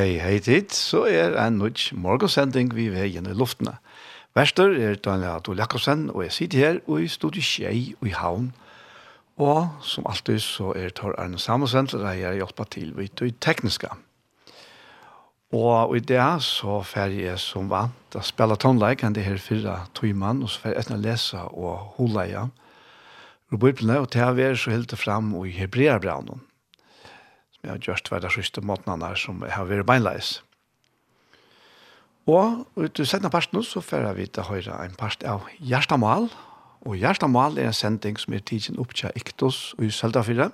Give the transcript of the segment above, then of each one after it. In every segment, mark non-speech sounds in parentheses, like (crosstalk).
Hei, hei tid, så er en nødt morgensending vi veien i luftene. Verster er Daniel Adol Jakobsen, og jeg sitter her og i studiet Kjei og i Havn. Og som alltid så er Tor Arne Samuelsen, og jeg hjelper til vidt og tekniske. Og i det så fer jeg som vant å spille tonleik, enn det her fyrre tøymann, og så fer jeg etter å lese og holde igjen. Og bøyblene, og til å være så helt fram og i Hebreabraunen. Jeg har gjort hver det siste måten her som har vært beinleis. Og ut i settene parten så får vi til høyre en part av Gjerstamal. Og Gjerstamal er en sending som er tidsen opp til Iktos og i Søltafyrre.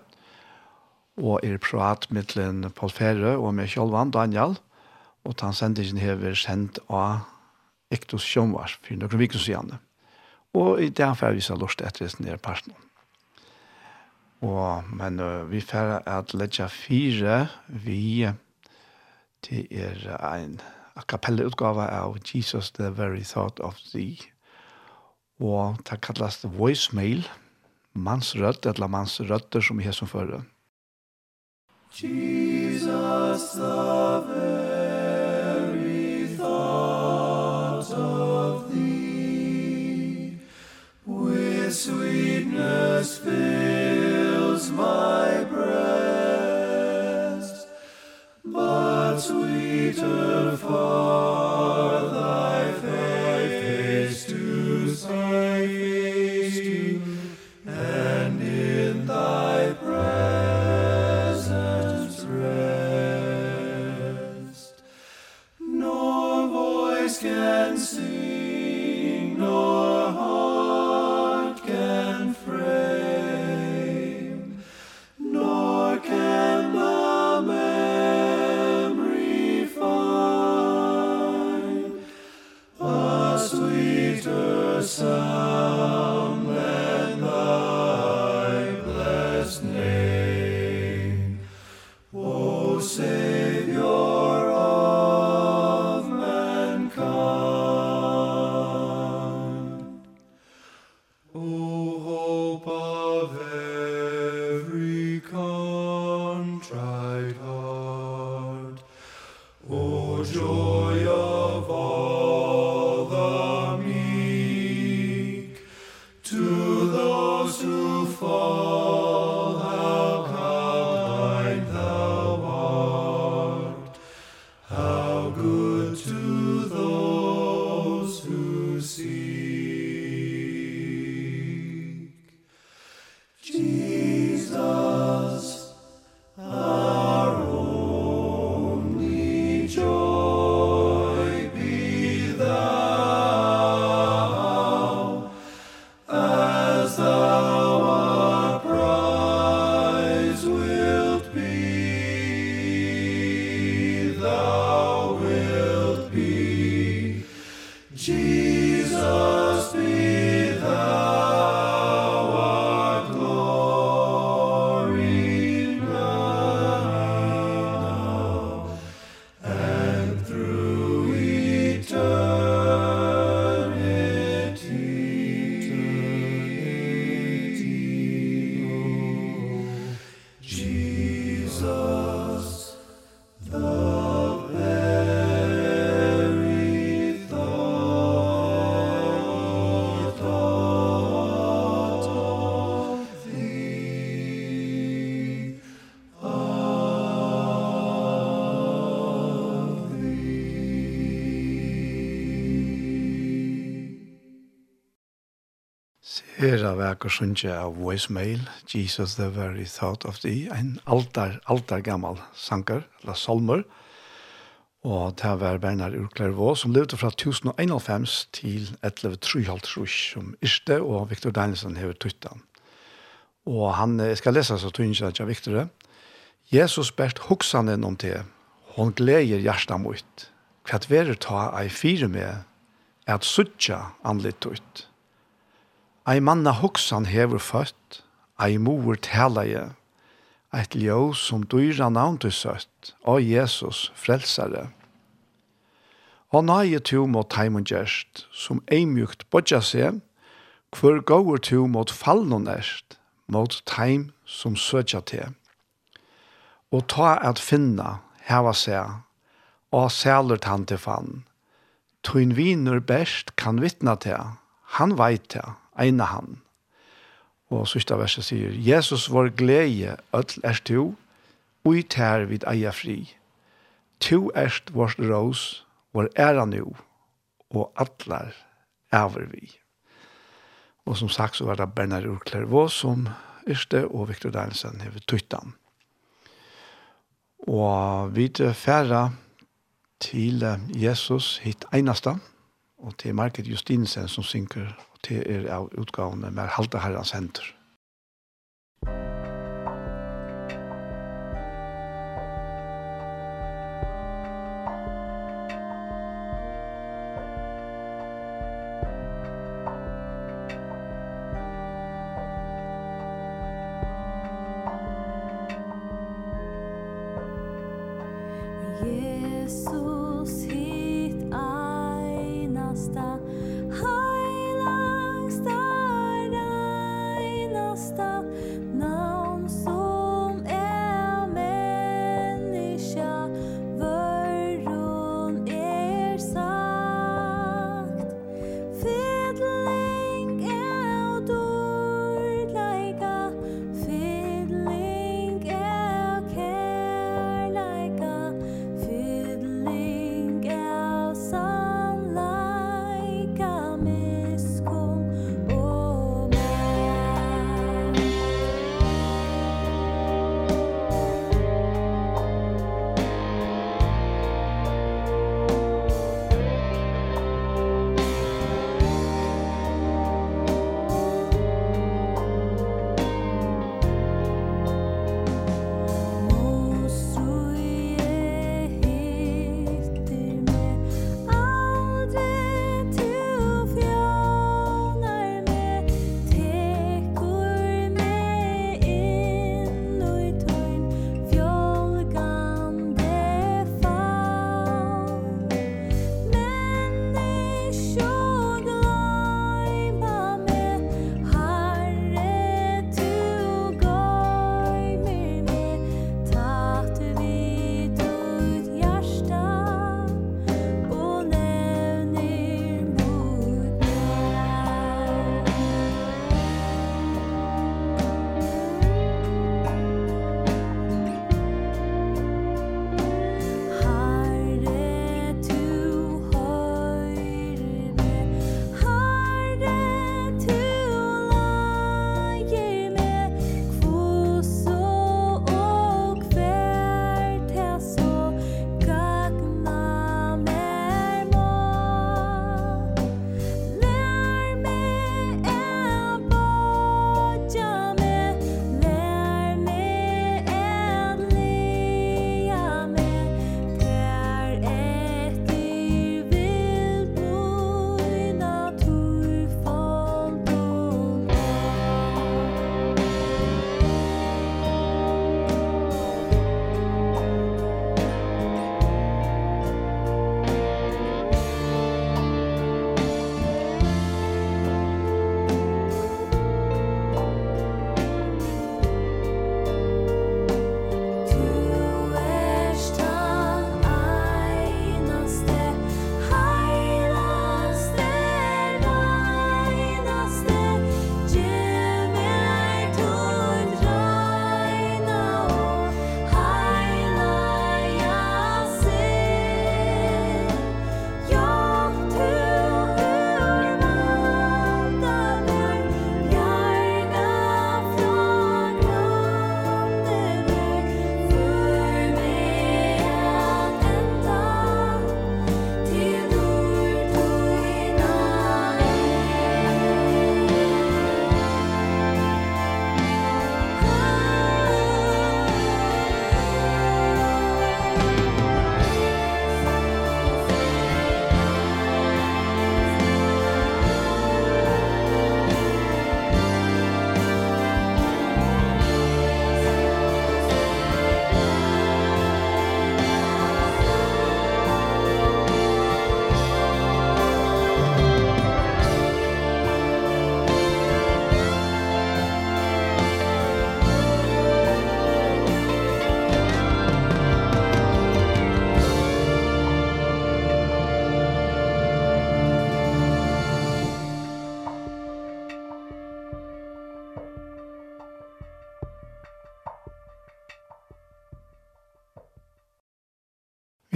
Og er prat mittelen Paul Fere og med Kjolvan Daniel. Og den sendingen har vært sendt av Iktos Sjønvars for noen vikker siden. Og i det får vi så lort etter denne parten. Og, men uh, vi får at letja fire, vi til er en a cappella utgave av Jesus the very thought of thee. Og det kallast voicemail, mansrødt, eller mansrødder som vi har som fører. Jesus the very thought of thee, with sweetness filled fills my breast but sweeter far thy Hera verker sunnje av voicemail, Jesus the very thought of thee, en altar, altar gammal sanger, eller salmer, og det var Bernard Urklervå, som levde fra 1091 til 1133, som Irste og Victor Danielsen hever tuttan. Og han, jeg skal lese så tunnsja at jeg Victor Jesus bært hoksanen om det, hon gleder hjertet mot, kvart verer ta ei fire med, at suttja anlitt ut. Ei manna hoksan hever født, ei mor talaje, eit ljø som dyra navn du søtt, og Jesus frelsare. Og nøye tu mot heimen gjerst, som eimjukt bodja seg, hver gåur tu mot fallon erst, mot teim som søtja te. Og ta at finna, heva seg, og sæler han til fann. tuin viner best kan vittna te, han veit te, ene han. Og sørste verset sier, Jesus var glede, ødel er to, og tær vid eia fri. To erst vårt rås, vår æra nu, og atler æver vi. Og som sagt så var det Bernard Urklervå som yrste, og Victor Deinsen hever tøytan. Og vi færa til Jesus hit einasta, og til Market Justinsen som synker til er av utgavene med halte Herrens henter. Jesus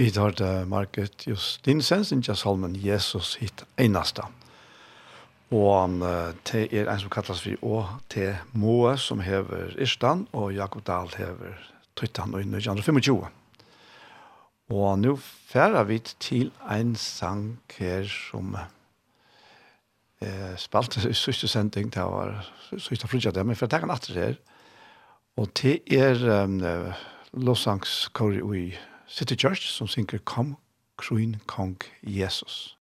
Vi tar det market just din sens, ikke salmen Jesus hit eneste. Og han, uh, er en som kalles vi å, til Moe som hever Irstan, og Jakob Dahl hever Tøytan og 1925. Og nå færer vi til en sang her som eh, spalte i sørste sending, det var sørste frutja det, men for å ta en atter her. Og til er um, Losangs Kori i City Church som synker Kom, Kruin, Kong, Jesus.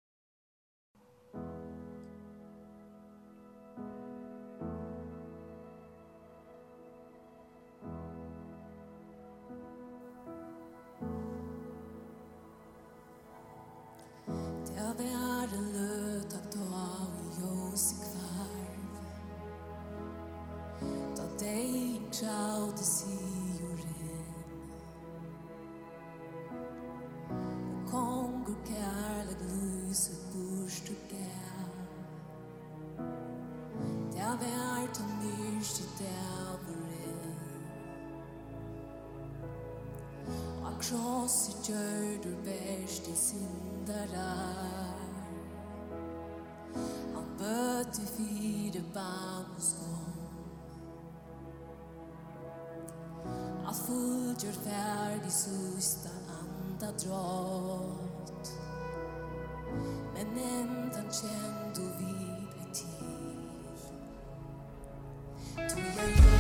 Ciao, ti hunger kærleg lyse burste gær Der vært om nyrst i dævren Og kross i gjørdur bæst i sindarar Han bøt i fire bamskål A fulgjør færdig sustar anda drott Men enda kjent du vid ett till. Tog jag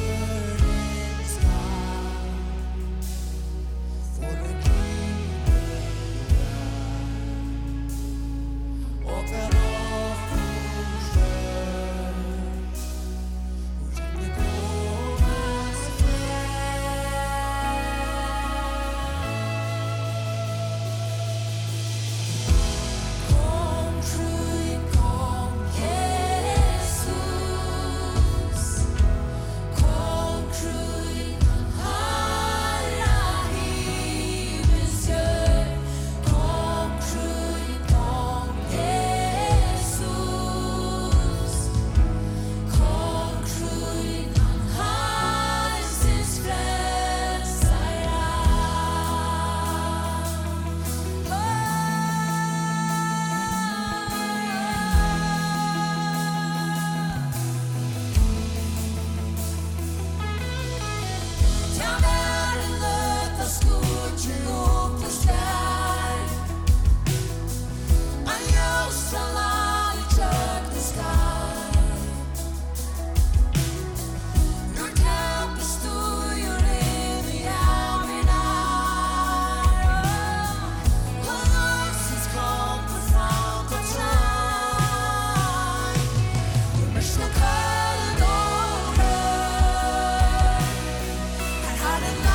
Hallelujah.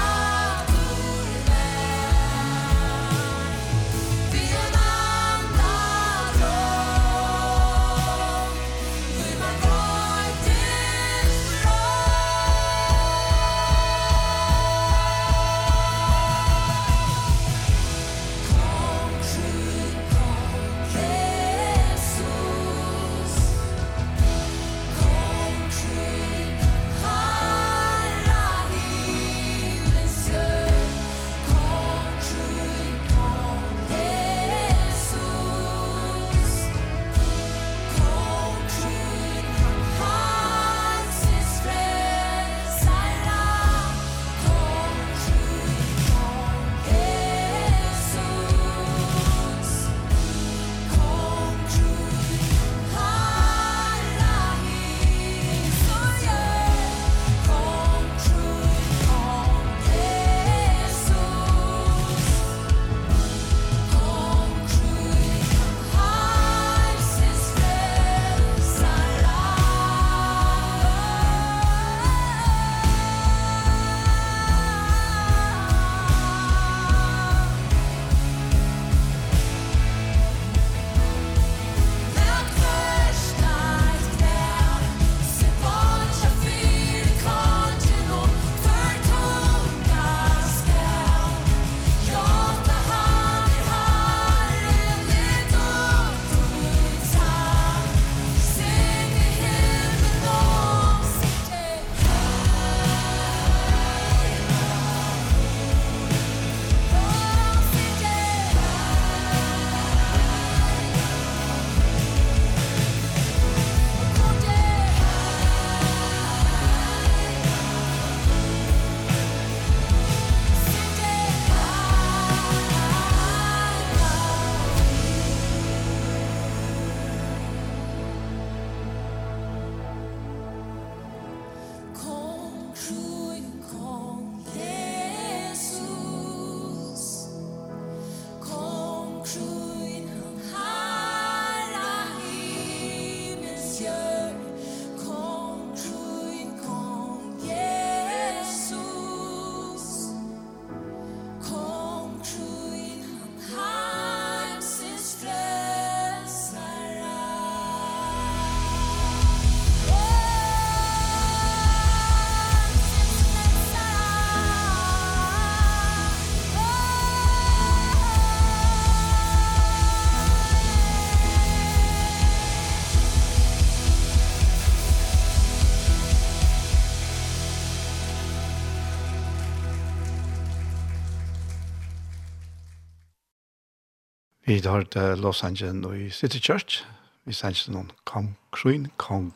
Vi har til Los Angeles i City Church. Vi sender noen kong, krøyn, kong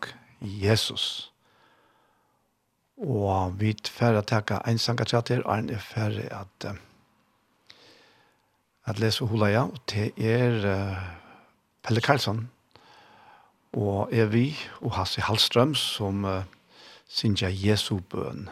Jesus. Og vi færre takka en sangatrater, og en er ferdig at at lese hula ja, og det er uh, Pelle Karlsson og er vi og Hasse Hallstrøm som uh, synger Jesu bøn.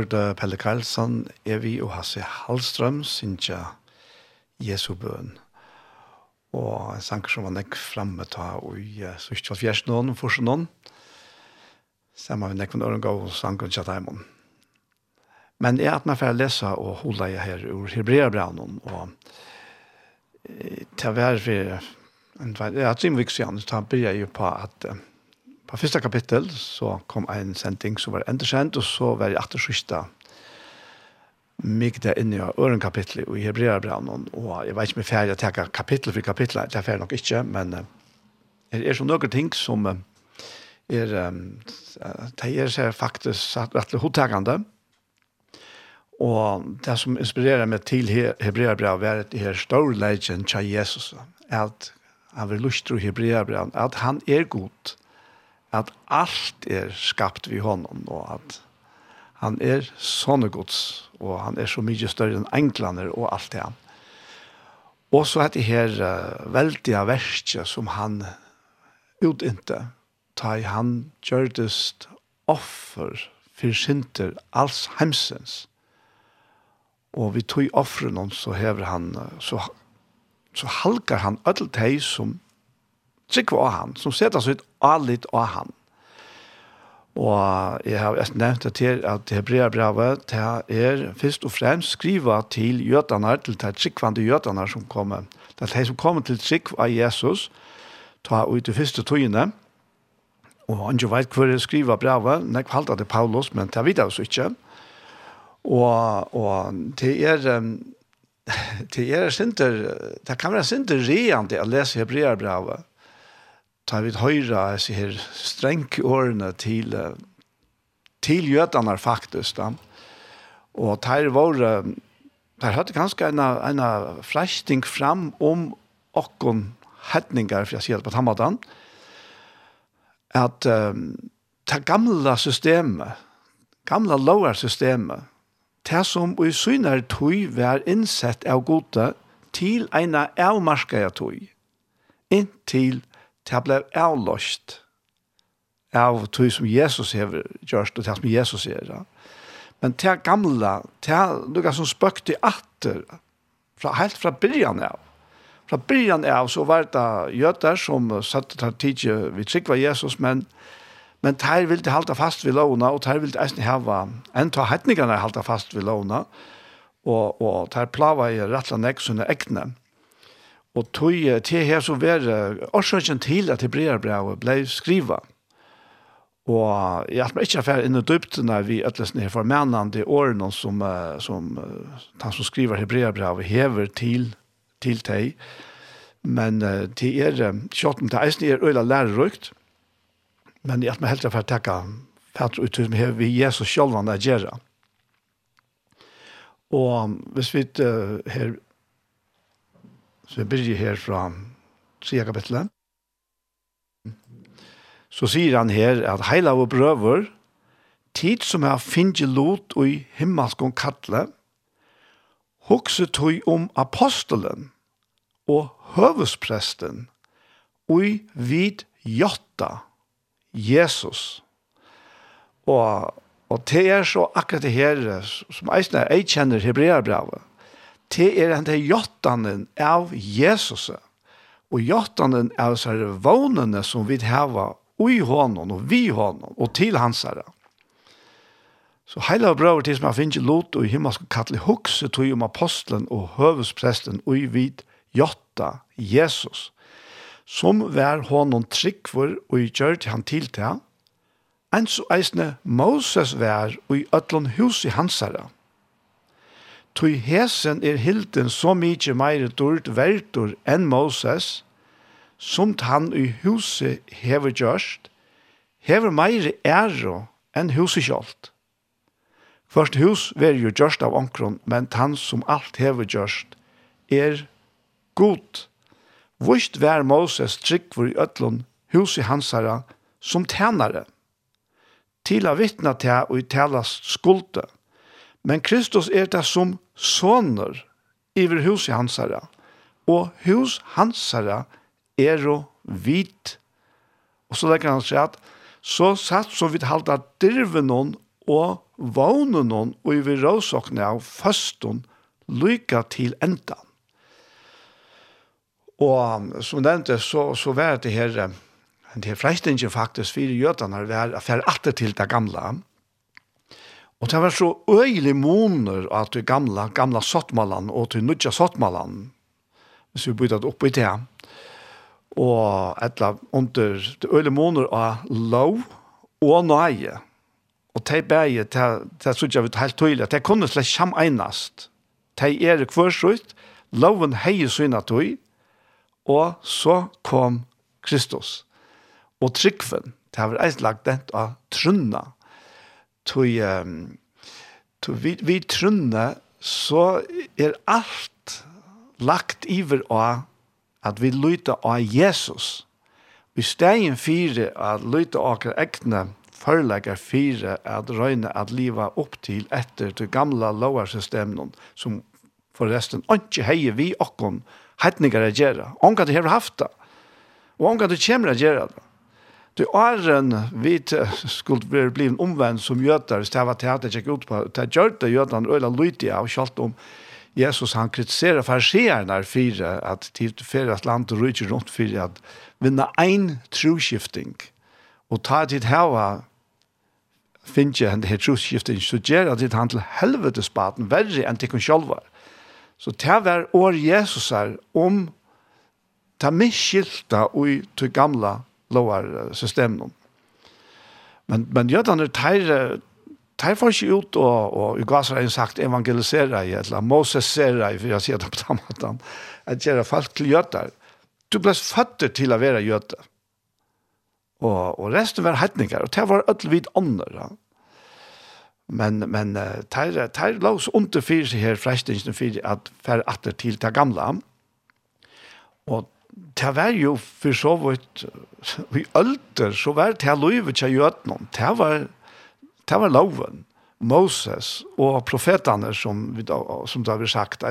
hørte Pelle Karlsson, Evi og Hasse Hallstrøm synsja Jesu bøn. Og en sang som var nekk fremme ta i uh, Sørstjall Fjerstnån og Så Samme vi nekk med Ørengav og sanger til Tjataimon. Men jeg at man får lese og holde jeg her ur Hebreabraunen og til å være for en vei, jeg har vi ikke sier, så han begynner jo på at uh, På første kapittel så kom en sending som var endersendt, og så var jeg etter sørste mig der inne i øren kapittel i Hebreabraun, og jeg vet ikke om jeg er ferdig å ta kapittel for kapittel, det er ferdig nok ikke, men det er så noen ting som er, det er faktisk rettelig hodtakende, Og det som inspirerer meg til Hebreabrev er at det er store legend til Jesus, at han vil lustre Hebreabrev, at han er god, at alt er skapt vi honom, og at han er sånne gods, og han er så mye større enn englander og alt det han. Og så er det her uh, veldige verset som han utinte, ta i han gjørdest offer for synder alls heimsens. Og vi tog offren så hever han, så, så halkar han öll teg som trygg av han, som setter seg ut allit av han. Og jeg har nevnt det til at det Hebreabrevet det er først og fremst skriva til jødene, til de tryggvande jødene som kommer. Det er de som kommer til trygg av Jesus, ta ut de første togene, og han ikke vet hvor jeg skriver brevet, men jeg halte det Paulus, men det vet jeg også ikke. Og, og det er, det (laughs) er sinter, det kan være sinter reende å lese Hebreabrevet, ta vid høyra så her streng årene til til jødene faktisk da. og der var der hadde ganske en, en fresting fram om okkon hetninger, for jeg sier det på tammadan, at um, det gamla systemet, gamla lovarsystemet, det som i synar tog var innsett av gode til en avmarskede tog, inntil det ble avløst av det som Jesus har gjort og det som Jesus gjør. Ja. Men det gamla, det er noe som spøkte i atter, fra, helt fra byrjan av. Fra början av så var det göter som satt där vi trygg var Jesus, men Men tær vildi halda fast við lóna og tær vildi eisini hava enn ta hetningarna halda fast við lóna og og tær plava í rattla nekk sunna egne. Og tog til her så var årsaken til at Hebreerbrevet ble skriva. Og jeg har ikke vært inn i dyptene vi ødeles ned for mennene årene som, som han som skriver Hebreerbrevet hever til, til deg. Men til er, kjøtten til eisen er øyla lærerøykt. Men jeg har helt vært takka fatt ut som hever vi Jesus sjølvan er gjerra. Og hvis vi her Så jeg begynner her fra Sia kapitlet. Så sier han her at heila og brøver, tid som er finnet lot og i himmelskong kattle, hokse tog om apostelen og høvespresten og i vid jotta, Jesus. Og, og det er så akkurat det her som eisne, jeg kjenner hebreerbrevet til er han til jottanen av Jesus. Og jottanen av så er vånene som vi har i hånden og vi hånden og til hans herre. Så heila brøver til som jeg finner lot og himmel skal kattle hukse tog om apostelen og høvespresten og i vid jotta Jesus som vær honom tryggvor og i til han til til han, en så eisne Moses vær og i øtlån hus i hans herre. Tui hesen er hilden så mykje meire dård verdur enn Moses, som han i huset hever gjørst, hever meire æro enn huset kjolt. Først hus ver jo gjørst av onkron, men han som alt hever gjørst er god. Vust vær Moses tryggvur i ötlun huset hansara som tænare, til a vittna til og i tælast skuldet Men Kristus er det som soner iver hus i hansara. Og hus hansara er jo vit. Og så legger han seg at så satt så vidt halda dirvenon og vånenon og iver råsokne av føston lyka til endan. Og som nevnte så, så var det her det her freistingen faktisk fire jødene var affær fyrir atter til det gamla. Og det var så øyelig måneder at det gamla, gamla Sottmalan og til nødja Sottmalan, hvis vi byttet opp i det, og etla under det øyelig måneder av lov og nøye. Og det bæge, det synes jeg var helt tydelig, at de kunne slett kjem einast. det er kvørsut, loven hei syna tøy, og så kom Kristus. Og tryggven, det har vært eist lagt dent av trunna, tog, um, tog vi, vi trunne, så er alt lagt iver av at vi lytter av Jesus. vi stegin fire at lytter av akkur ekne forlegger fire at røyne at liva opp til etter det gamla lovarsystemet som forresten ikke heier vi okkon heitninger å gjøre. Ongat du har haft det. Og ongat du kommer å gjøre det. Det en vit skulle være blivit omvendt som jøder, det var til at jeg ut på, det gjør det jødene øyne lydig av, selv om Jesus han kritiserer farsierne fire, at de fire at landet rykker rundt fire, at vinna ein troskifting, og ta dit hava finnes jeg denne troskifting, så gjør at det han til helvetes spaten verre enn til kun selv Så det var år Jesus her om ta miskylta og i til gamla lovar systemen. Men men jötarna tar teil får sig ut och och i gasar har sagt evangelisera i eller Moses sera i för jag ser det på tamatan att göra fast gör jötar. Du blir fatter till att vara det. Och och resten var hedningar och det var öll vid andra. Men men tar tar lås under för sig här frästingen för att för att till det gamla. Och det var jo for så vidt (laughs) i ølter, så var det lovet til jødene. Det var, det var loven, Moses og profetene som, vi, som det har sagt.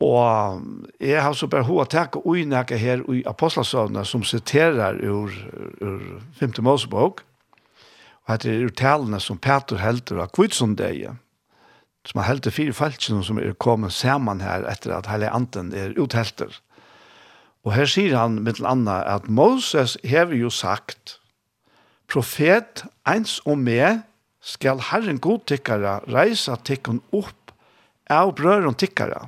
Og jeg har så bare hva takk og unnække her i apostelsøvnene som siterer ur, ur 5. Mosebok. Og det er uttalene som Peter helter av Kvitsundegjen som har heldt fire falskene som er kommet sammen her etter at hele anten er uthelter. Og her sier han mitt anna at Moses hever jo sagt profet eins og med skal Herren godtikkara reisa tikkun opp av brøren tikkara.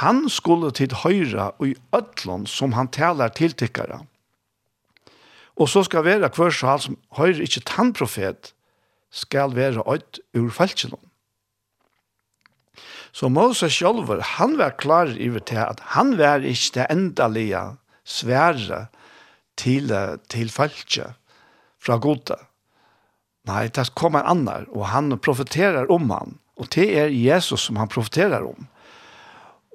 Han skulle til høyra og i ødlån som han talar til tikkara. Og så skal vera hver så han som høyre ikkje tannprofet skal vera ødt ur falskjelån. Så Moses selv, han var klar i til at han var ikke det endelige svære til, til falskje fra gode. Nei, det kommer en annan, og han profeterer om han. Og det er Jesus som han profeterer om.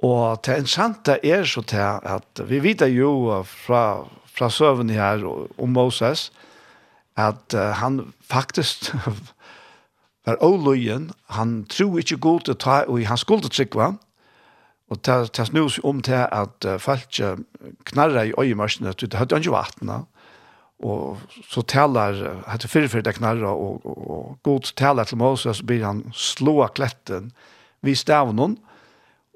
Og det interessante er så til at vi vet jo fra, fra søvn her om Moses, at han faktisk (laughs) var oløyen, han tro ikke god til å ta, og han skulle trykva, og ta, ta snus om til at uh, folk knarra i øyemarsene, det hadde han ikke vattnet, og så talar, hadde fyrfyrir det knarra, og, og, og god talar til Moses, så blir han slåa kletten, vi stavnen,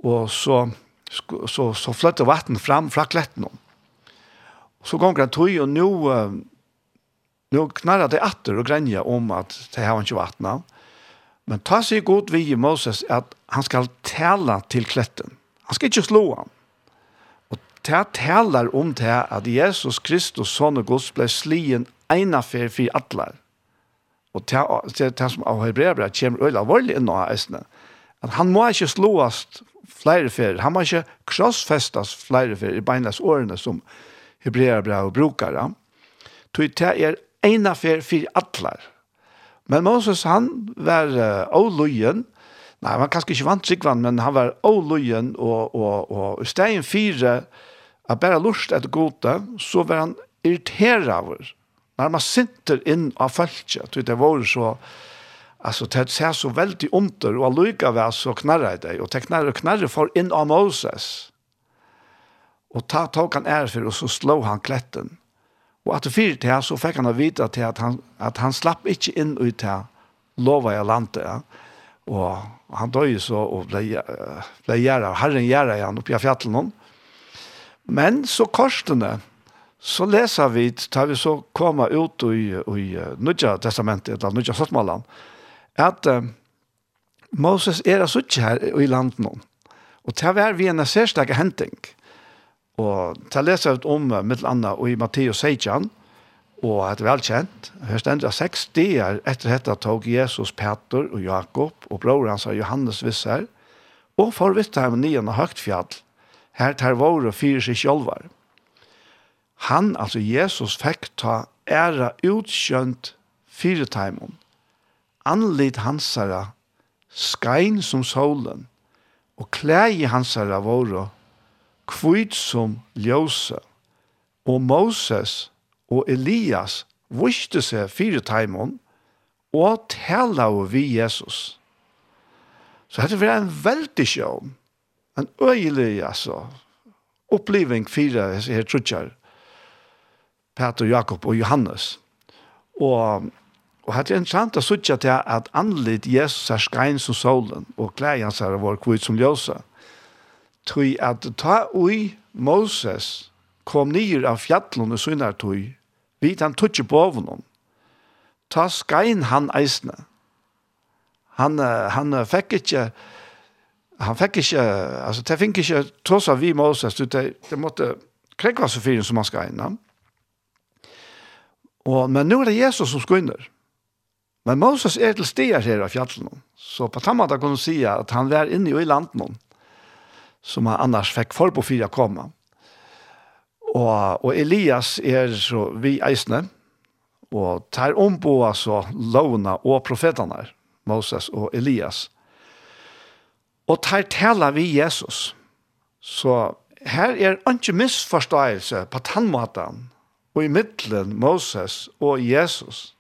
og så, så, så flytter vatten fram fra kletten. Så gonger han tog, og nå, Nu knarrar det atter og grenja om at det har ikke vattna. Men ta seg godt vi i Moses at han skal tala til kletten. Han skal ikke slå han. Og det talar om det at Jesus Kristus, son og Guds, ble slien ena för for atler. Og det er som av Hebreabra kommer øyla alvorlig inn av æsne. At han må ikke slåast flere för. Han må ikke krossfestas flere fer i beinas årene som Hebreabra og brukar. Så det er ena affær for atler. Men Moses han var uh, åløyen, nei, han var kanskje ikke vant sikvann, men han var åløyen, og, og, og i stedet fire, at bare lust etter gode, så var han irriteret over, når man sitter inn av følge, det var så, altså, det ser så veldig under, og allukka var så knarra i deg, og det knarra og knarra for inn av Moses. Og ta, tok han ære for, og så slå han kletten. Og at det fyrt til så fikk han å vite til at han, at han slapp ikke inn ut til lova i landet. Ja. Og han døg så og ble, ble gjerra, herren gjerra igjen oppi i fjallet Men så korsene, så leser vi, tar vi så komme ut i, i Nudja testamentet, eller Nudja Sottmalan, at uh, Moses er så ikke her i landet nå. Og det var vi en særstak henting. Og til leser ut om mitt annet og i Matteus 16, og det er velkjent. Her stender at seks dier etter dette tog Jesus Peter og Jakob og bror hans av Johannes Visser, og for vitt her med nian og høgt fjall, her tar våre fire seg sjølver. Han, altså Jesus, fikk ta æra utkjønt fire timen. Anlid hansara, skrein som solen, og klei hansara våre kvitt som ljøse, og Moses og Elias viste seg fire timer og tala vi Jesus. Så dette var en veldig sjøv, en øyelig altså, oppleving fire her trutjar, Peter, Jakob og Johannes. Og, og det er interessant å sutja til at anlitt Jesus er skrein som solen, og klær hans er vår kvitt som ljøse tui at ta ui Moses kom nir av fjallon og synar tui, vit han tutsi på. Ta skain han eisne. Han, han fekk ikkje, han fekk ikkje, altså, det fink ikkje tross av vi Moses, det, det måtte krekva så fyrin som han skain. Og, men nu er det Jesus som skunner. Men Moses er til stier her av fjallon, så på tamma da kunne han si at han var inne i landet som han annars fikk for på fire komme. Og, og Elias er så vi eisne, og tar om på altså lovene og profetene, Moses og Elias. Og tar tala vi Jesus. Så her er ikke misforståelse på tannmåten, og i middelen Moses og Jesus,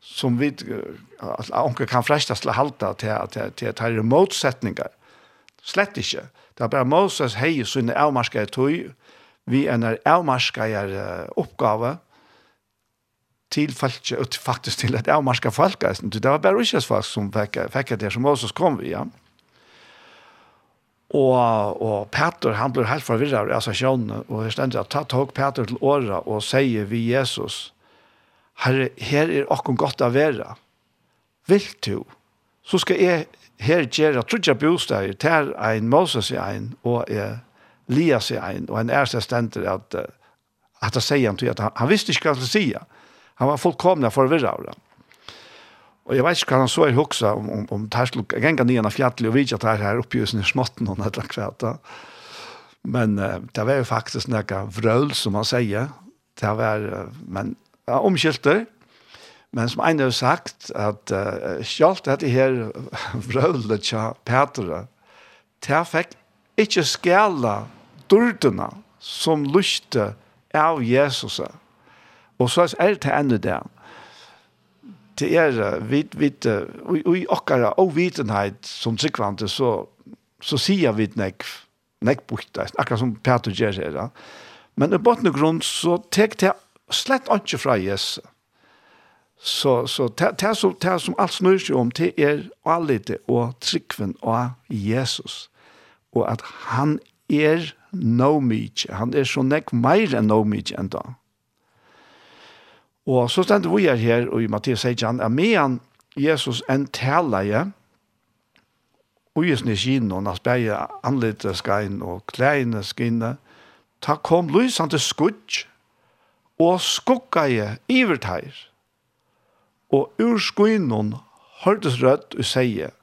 som vi uh, kan frestes til å halte til at det er motsetninger. Slett ikke. Slett ikke Det er bare Moses hei sunne avmarskede i tøy, vi er en avmarskede i oppgave til folk, og faktisk til et avmarskede folk, det var bare ikke folk som fikk fikk det som Moses kom vi, ja. Og, og Peter, han blir helt forvirret av seg sjønne, og jeg stender at ta tog Peter til året og sier vi Jesus, Herre, her er okken godt å være. Vil du? Så skal jeg her gjør at bostad bosteder til ein Moses i ein og er Lias i ein og en ærste stender at at han sier han til at han, han visste ikke hva han skulle si. Han var fullkomna forvirra av det. Og jeg vet ikke hva han så er hoksa om, om, om det her skulle genga nyan av fjallet og vidja det her oppi i småtten og nettla kvæta. Men uh, det var jo faktisk nekka vrøl som han sier. Det var, uh, men ja, omkylter. Men som en har sagt, at uh, selv dette her vrøvlet tja Petra, det fikk ikke skala dørdene som lyste av Jesus. Og så er det enda det. Det er vidt, vidt, og i okkara og vitenheit som tryggvante, så, så sier vi nek, nek bukta, akkurat som Petra gjør her. Men i botten og grunn så tek det slett ikke fra Jesus. Så, så det, det, som, det som alt snur seg om, till er allite og tryggven av Jesus. Og at han er no meach, Han er så nek meir enn no meach enn da. Og så stender vi er her, og i Mattias sier han, at medan Jesus enn taler jeg, og i sin kino, og hans bæge anlite skrein og kleine skinne, ta kom lysan til skudj, og skukka jeg iverteir og ur skuinon hørtes rødt og sier,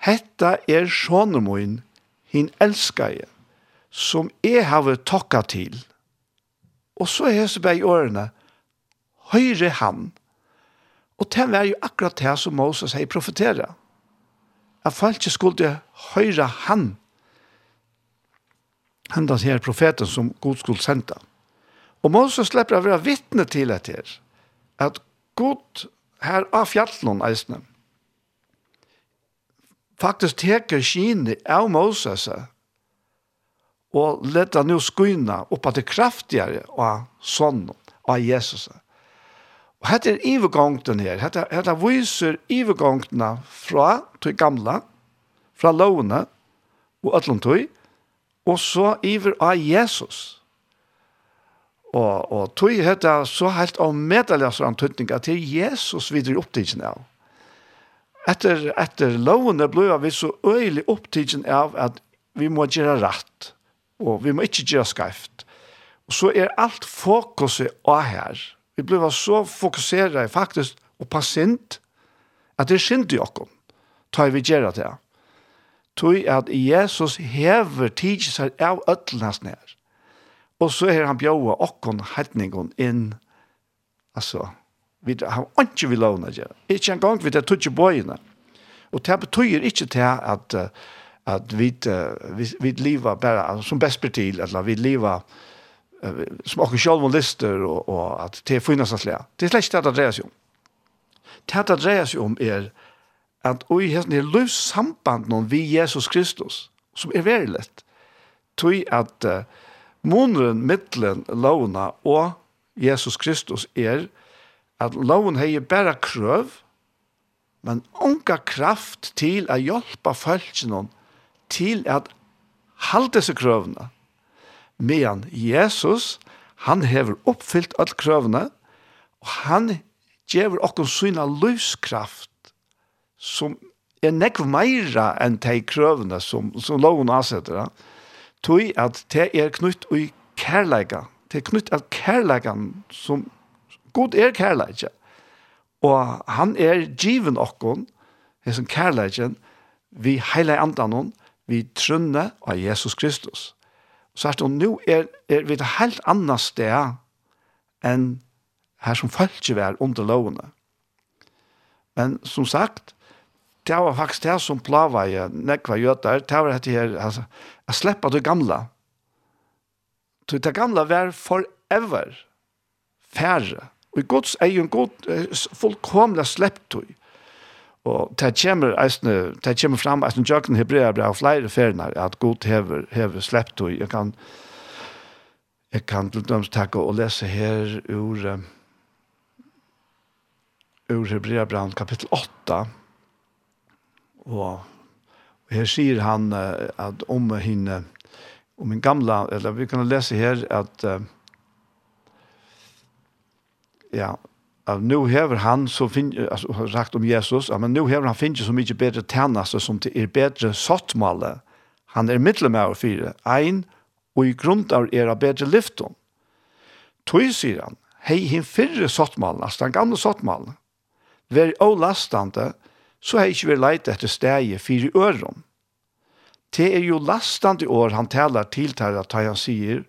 Hetta er sjånemoin, hin elskar som jeg har tokka til. Og så er jeg så bare i årene, høyre han. Og det var jo akkurat det som Moses sier profetera. At folk skulle høyre han. Han da sier profeten som god skulle sende. Og Moses slipper å være vittne til dette her. At god her av fjallon eisne. Faktisk teker kine av Moses og leta nu skuina opp at det kraftigere av sonnen, av Jesus. Og hette er ivegongten her, hette, hette viser ivegongtene fra til gamla, fra lovene og ætlom og så iver av Jesus. Og, og tog hette så helt av medelæser han tøtning til Jesus videre opptidsen av. Etter, etter lovene ble vi så øyelig opptidsen av at vi må gjøre rett, og vi må ikke gjøre skreft. Og så er alt fokuset av her. Vi ble så fokuseret faktisk og pasient at det er synd i oss. Vi gjøre det. Tog at Jesus hever tidsen av ødelen nær Og så er han bjøa okkon hedningon inn, altså, vi, har ikke vi lovna det. Ikke en gang vi det tog i bøyene. Og det betyr ikke til at, at vi, vi, vi lever bare som best betil, eller vi lever som okkon sjálf og lister, og, og at det er finnast at lea. Det er slett ikke det det dreier seg om. Det det dreier seg om er at oi hesten er løs samband noen vi Jesus Kristus, som er verilegt, tog at uh, Måneren mittelen lovna og Jesus Kristus er at loven heier bare krøv, men unga kraft til å hjelpe følgene til at halde seg krøvene. Men Jesus, han hever oppfyllt alle krøvene, og han gjever okkur syna livskraft som er nekv meira enn de krøvene som, som loven avsetter. Ja tui at det er knytt ui kærleika. Det er knytt av kærleikan som god er kærleika. Og han er given okkon, hesen kærleiken, vi heile andanon, vi trunne av Jesus Kristus. Så at nu er, er vi et helt annet sted enn her som følger vi er under lovene. Men som sagt, det var faktisk det som plava i nekva jøtar, det var dette her, altså, Å slippe det gamla. Det gamla var forever færre. Og i till en god fullkomlig sleppt det. Og det kommer, eisne, det kommer fram eisne jøkken hebrea bra flere ferner at god hever, hever sleppt det. Jeg kan, jeg kan til døms takke og lese her ur ur hebrea bra kapittel 8 og her här han uh, om henne om en gamla eller vi kan lese her at uh, ja at nu hever han så finn, alltså har sagt om Jesus men nu hever han finns så mycket bedre tjänare som til er bedre sottmåle. han er middelmær og fire, ein og i grunn av era bedre lyfton tog sier han hei hin fyrre sottmålen, altså den gamle sottmålen, vær olastande så har jeg ikke vært leit etter steget fire øren. Det er jo lastande år han taler til til at han sier,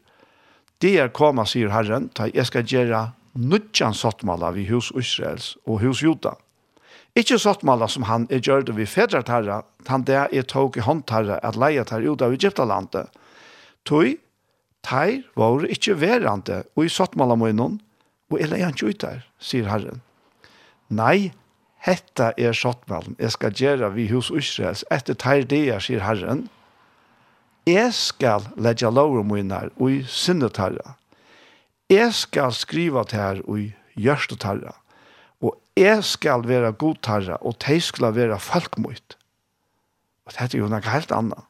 det er koma, sier Herren, ta jeg skal gjøre nudjan sottmala vi hus Israels og hus Juda. Ikke sottmala som han er gjørt vi fedrat herra, han det er tog i håndtarra at leia tar ut av Egyptalandet. Toi, teir var ikke verande og i sottmala munnen, og er leia han ikke ut der, sier Herren. Nei, Hetta er sottmalen, jeg skal gjøre vi hos Israels, etter teir det jeg sier Herren, jeg skal legge lover mine og i sinnet herre. Jeg skal skriva til her og i gjørst herre. Og jeg skal være god herre, og de skal være folkmøyt. Og dette er jo noe helt annet.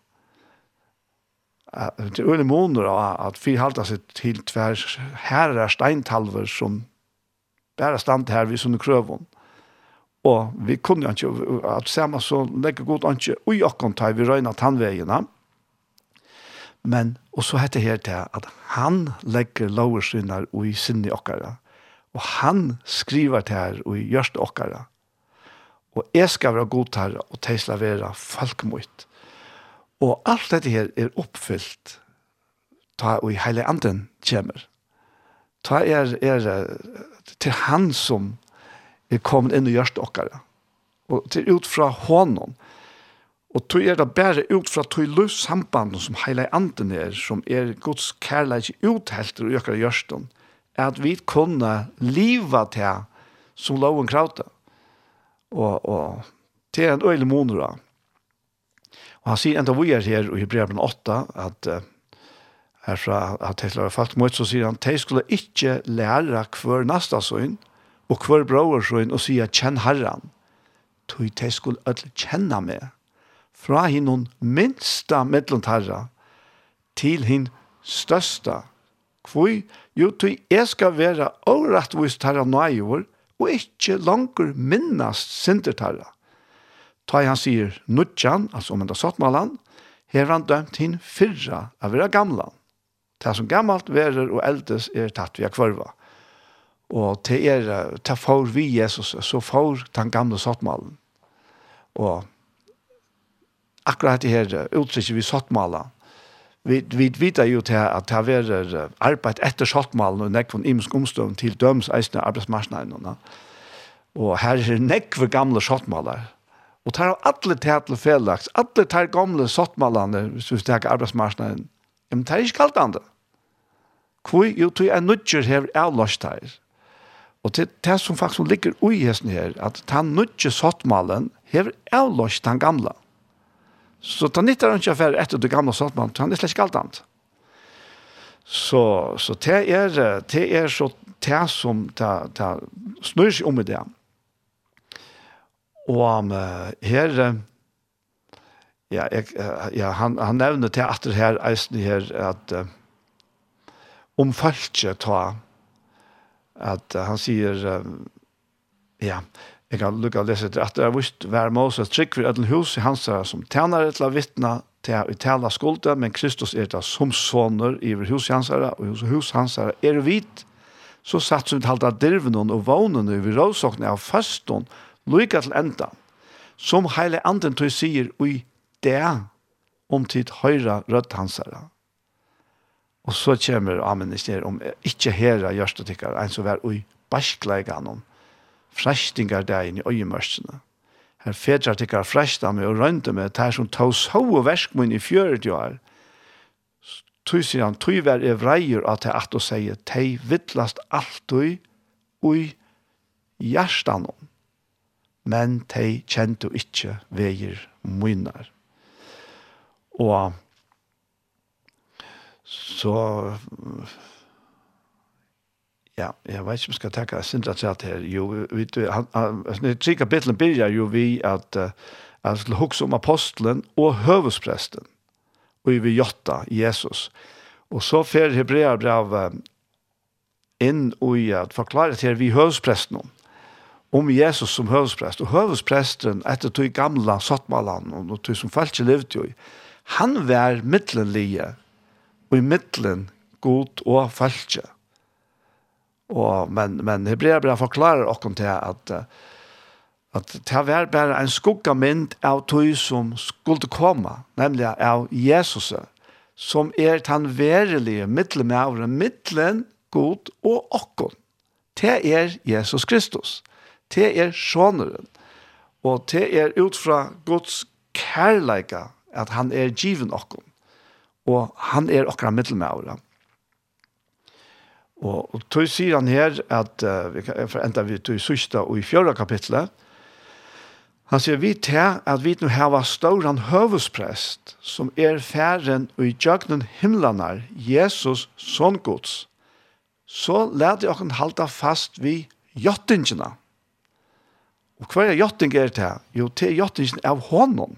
Det er øyne måneder at vi halter seg til tver herre steintalver som bare stand her ved sånne krøvene. Og vi kunne ikke, at samme så legger godt an ikke ui okkon ta vi røyna tannveiene. Men, og så heter her til at han legger loversynar ui sinne okkara. Og han skriver til her ui gjørste okkara. Og jeg skal være god her og teisla være folkmøyt. Og alt dette her er oppfyllt ta ui heile anden kjemmer. Ta er, er til han som er kommet inn i hjørst okkara. Og til ut fra hånden. Og tog er det bare ut fra tog løs samband som hele anden er, som er Guds kærleik uthelter i okkara hjørsten, at vi kunne liva til som loven krauta. Og, og til en øyelig måneder. Og han sier enda vi er her i Hebreabren 8, at uh, herfra at Tesla har falt mot, så sier han, de skulle ikke lære hver nasta søgn, og hver bror så inn og sier kjenn herren tog jeg skulle alle kjenne meg fra hinnon minsta mellom herra til hin størsta Kvoi, jo, tog jeg skal være overrettvist herra nøyver, og ikkje langer minnast sindert herra. Ta han sier nudjan, altså om enda sottmalan, her han dømt hin fyrra av vera gamla. Det som gammalt verer og eldes er tatt via kvarva. Og til er, til for vi Jesus, så for den gamle sottmalen. Og akkurat det her uttrykket vi sattmalen, Vi, vi vet jo til at det er arbeid etter sottmalen og nekvån imensk omstånd til døms eisende arbeidsmarsnene. Og her er nekve gamle sottmaler. Og tar av alle til felaks, alle tar gamle sottmalene, hvis vi stekker arbeidsmarsnene. Men det er ikke kalt andre. Hvor jo tog en nødger hever avlåst her. Og det, det som faktisk ligger ui hesten her, at han nødje sottmalen hever avlåst den gamle. Så det nytter han ikke for etter det gamle sottmalen, han er slett ikke alt annet. Så, så det er, det er så det som det, det snur seg om i det. Og um, her, ja, jeg, ja han, han nevner til at det her, eisen her, at uh, om folket tar att han säger ja jag kan lucka läsa det er jag visst Moses trick for ødel hus i hans som tjener til å vittna till att uttala skulde, men Kristus är det som soner i hus hansara och hos hus hansara är det vit så satt som talte dirven och vånen över råsakna av faston lykke till enda, som hele anden tog sier og det om tid høyre rødt hansara Og så kommer Amen i om ikke herre gjørst og tykker, en som er ui basklegan om frestinger deg inn i øyemørsene. Her fedrar tykker fresta meg og rønte meg, det som tog så og versk min i fjøret jo er. Tøy sier han, tøy vær vreier at jeg at å sier, tei vittlast alt ui ui hjertan om. Men tei kjente ikkje veier munar. Og Så ja, jeg vet ikke om jeg skal takke Sindra til at her. Jo, vi, han, han, han, han, Betlen begynner jo vi at uh, han skulle hukse om apostelen og høvespresten og vi jotta Jesus. Og så fer Hebrea brav inn og i at forklare til vi høvespresten om om Jesus som høvesprest. Og høvespresten etter tog gamla sottmalan og tog som falske levde jo i, han var middelenlige og i middelen god og falskje. Og, men, men Hebreabra forklarer okken til at at det var bare en skugga mynd av tog som skulle komme, nemlig av Jesus, som er den verelige middelen med av middelen god og okken. Det er Jesus Kristus. Det er sjåneren. Og det er ut fra Guds kærleika at han er given okken og han er akkurat middelmøver. Og, og tog sier han her at, uh, vi kan enda vi tog sørste og i fjøra kapitlet, Han sier vi til at vi nå hava stauran høvesprest som er færen og i jøgnen himlanar, Jesus son Guds. Så lærte jeg okken halda fast vi jottingina. Og hva er jotting er til? Jo, til jottingen av hånden.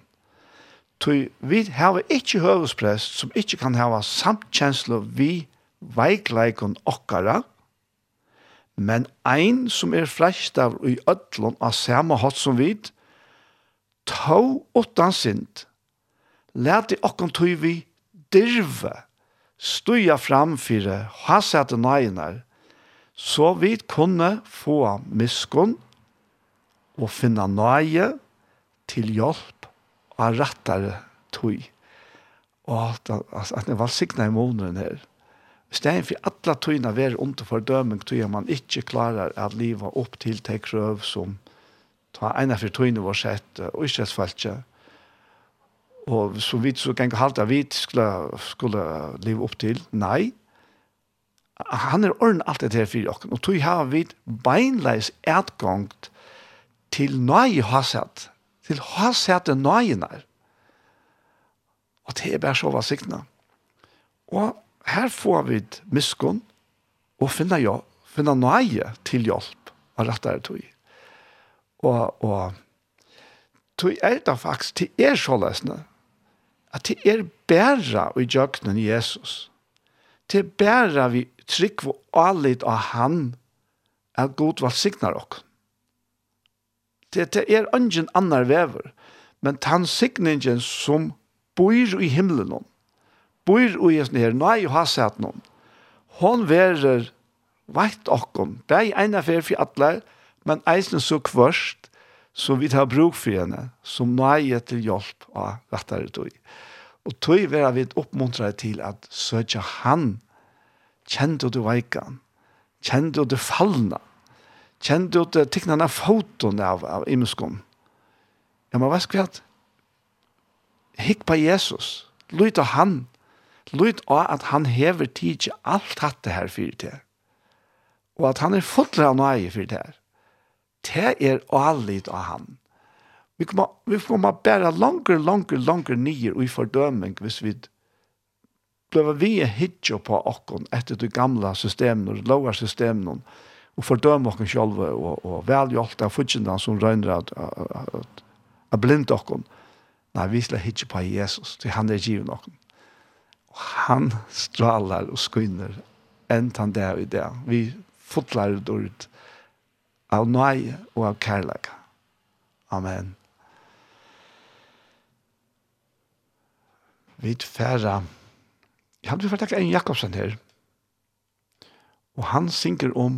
Tui vi hava ikkje høvesprest som ikkje kan hava samtkjenslo vi veikleikon okkara, men ein som er flest av i ødlon av samme hatt som vid, tau åttan sint, let i okkon tui vi dirve, stuja fram fire hasete nøyner, så vi kunne få miskunn og finna nøye til hjelp og rattar tog. Og at, det var signa i måneden her. Stein for alle togene være under fordøming tog man ikke klarer at livet opp til til krøv som ta ene for togene var sett og ikke falskje. Og så vidt så kan jeg halte vi skulle, skulle leve opp til. Nei, han er ordentlig alt det her for dere. Og tøy har vi beinleis etgångt til nøye hasett til ha sete nøyenar. Og det er bare så vassiktene. Og her får vi miskunn og finna, jo, finna nøye til hjelp av rettere tog. Og, og tog er det faktisk til er sålesne at det er bæra i jøknen Jesus. Det er bæra vi trygg og allit av han at god var signar okken. Det, det er ingen annar vever. Men tann signingen som bor i himmelen om, bor i hesten her, nei og haset noen, hon verer veit okkom, bei eina fer for alle, men eisen så kvørst, som vi tar bruk for henne, som nøye til hjelp av rettere tog. Og tog vera vi oppmuntret til at søkja han, kjente du veikan, kjente du fallna, kjente ut tikkene foton av, av imenskom. Ja, men hva skal vi Hikk på Jesus. Lyt av han. Lyt av at han hever tid til alt dette her fyrir det. Og at han er fotler av nøye fyrir det her. Det er allit av han. Vi kommer, vi kommer bare langer, langer, langer nye og i fordøming hvis vi ble vi hitjo på okkon etter de gamla systemen og lovar og fordømme oss selv og, og vel av fudgjene som røyner at, at, at, at. Nei, vi slår ikke på Jesus, til han er givet oss. Og han straler og skynner enn han det i det. Vi fotler det ut av nøye og av kærlighet. Amen. Vi færre Jeg hadde vært takket en Jakobsen her. Og han synker om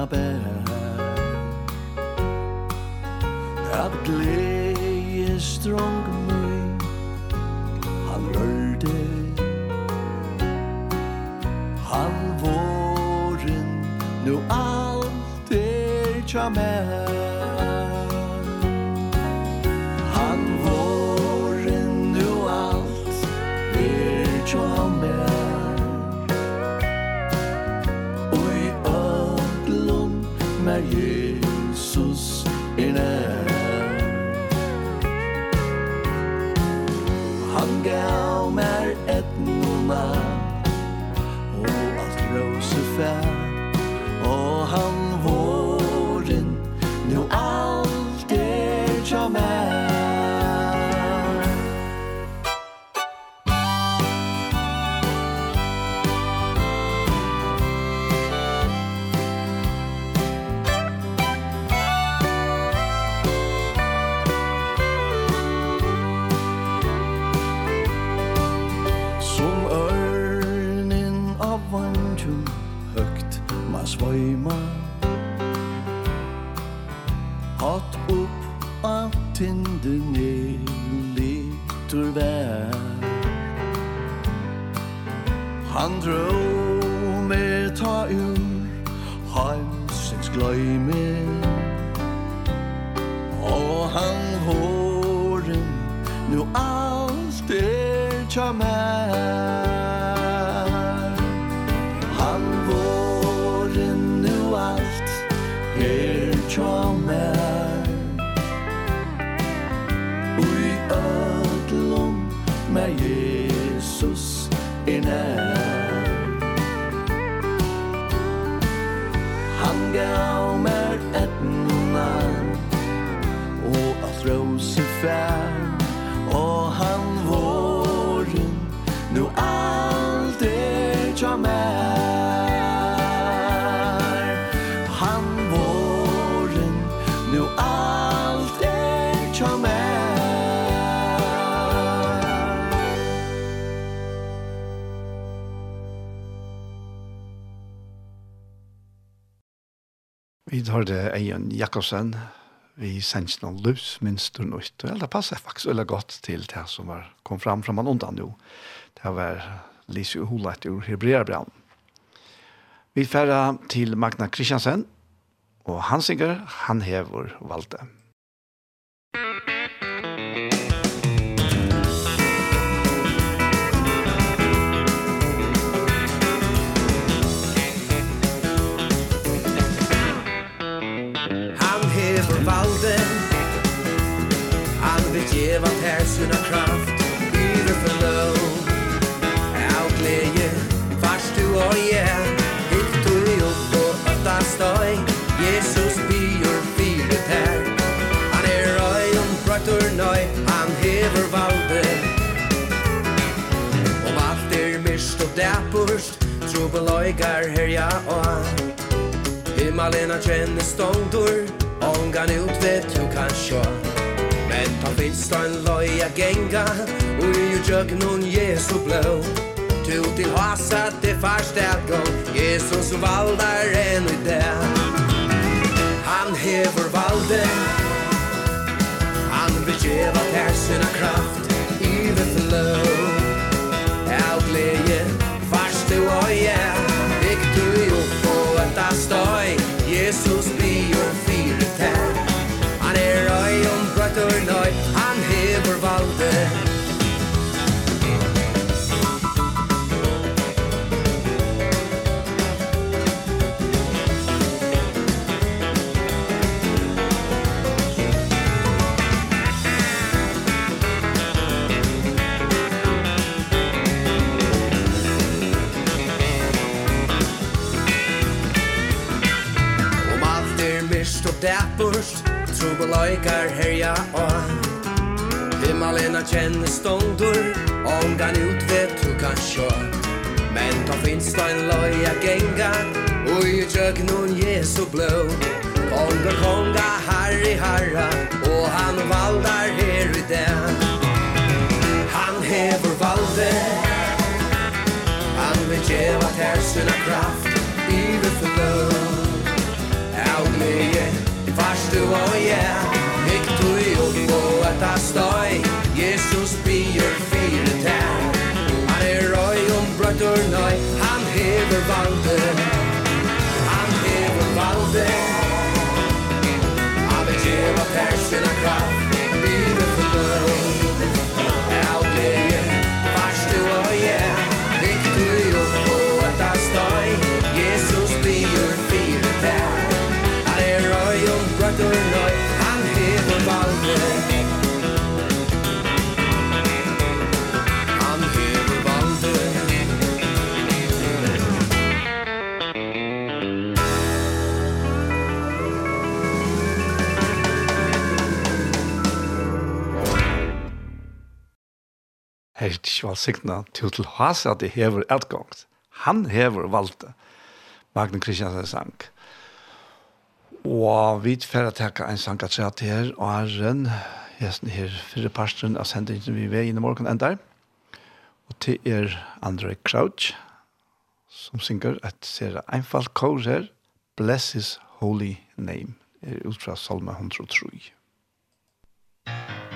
kunna bära Att glädje strong mig Han rörde Han våren Nu allt är tja med through hørte Eion Jakobsen, vi sendte noen løs, minst og nøyt. Og det passer faktisk veldig godt til det som var, kom fram fra man undan jo. Det var Lise Uholet ur Hebreerbrand. Vi færre til Magna Kristiansen, og han synger, han hever valgte. Musikk lever per sina kraft. Yre förlov Outleje Fast du og jeg Hitt du i opp og ötta støy Jesus byr fire her Han er røy om brøttur nøy Han hever valde. Om alt er mist og dæpurst Trubeløygar herja og Himmalena kjenner ståndur Ångan ut vet du kan sjå Han finst en loja genga Og i jøg noen Jesu blå Tu til hasa til farstad gå Jesus valdar enn i det Han hever valde Han vil djeva ter sina kraft I det flå Av du farstu og ja Viktor jo på et astøy Jesus ur nøy Han hever valde. Om alt er mist og trug og herja og Himmalena kjenne stondur Ongan ut vet du kan sjå. Men ta finst da en loja genga Ui i tjøknun Jesu blå. Konga konga harri harra Og han valdar her i den. Han hever valde Han vil djeva ter sina kraft. Ive du og jeg. Ikk du i opp og et av støy. Jesus bier fire tær. Han er røy om brøtter nøy Han hever valde. Han hever valde. Han vil gjeva persen av kraft. ikke valgsikten til til hans at de hever utgångt. Han hever valgte Magne Kristiansen sang. Og vi får takke en sang at seg her, og herren, hesten her, fire parstren av sendingen vi ved inne morgen enda. Og til er André Crouch, som synger et ser einfalt kår her, Bless His Holy Name, er ut fra Salme 103. Thank you.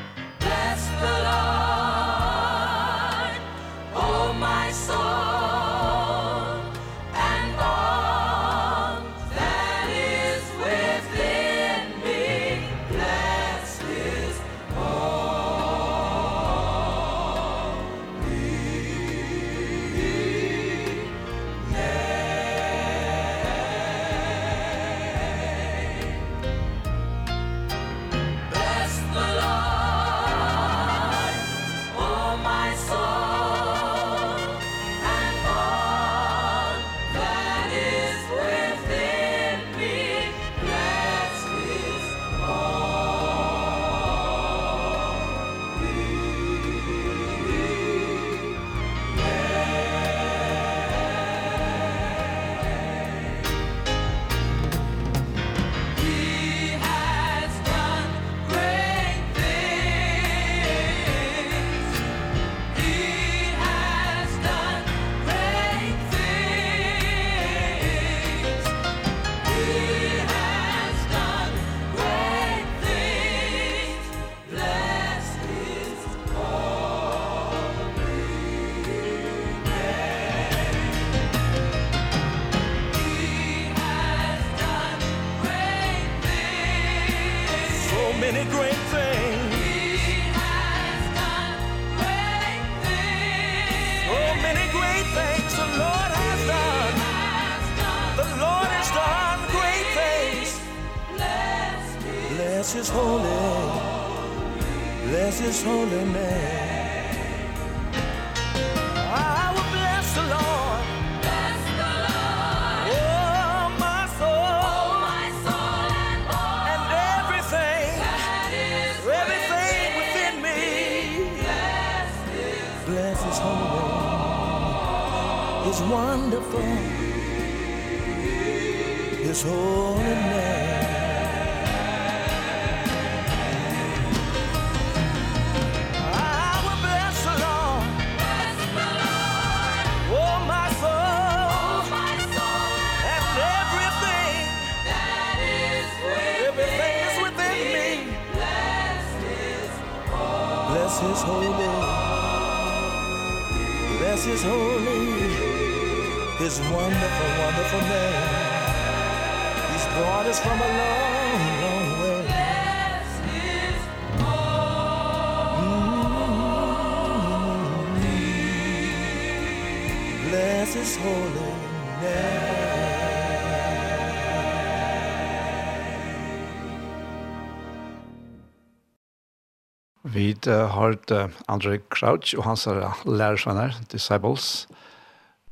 Vi har uh, Andre Crouch og hans lærersvenner, Disciples.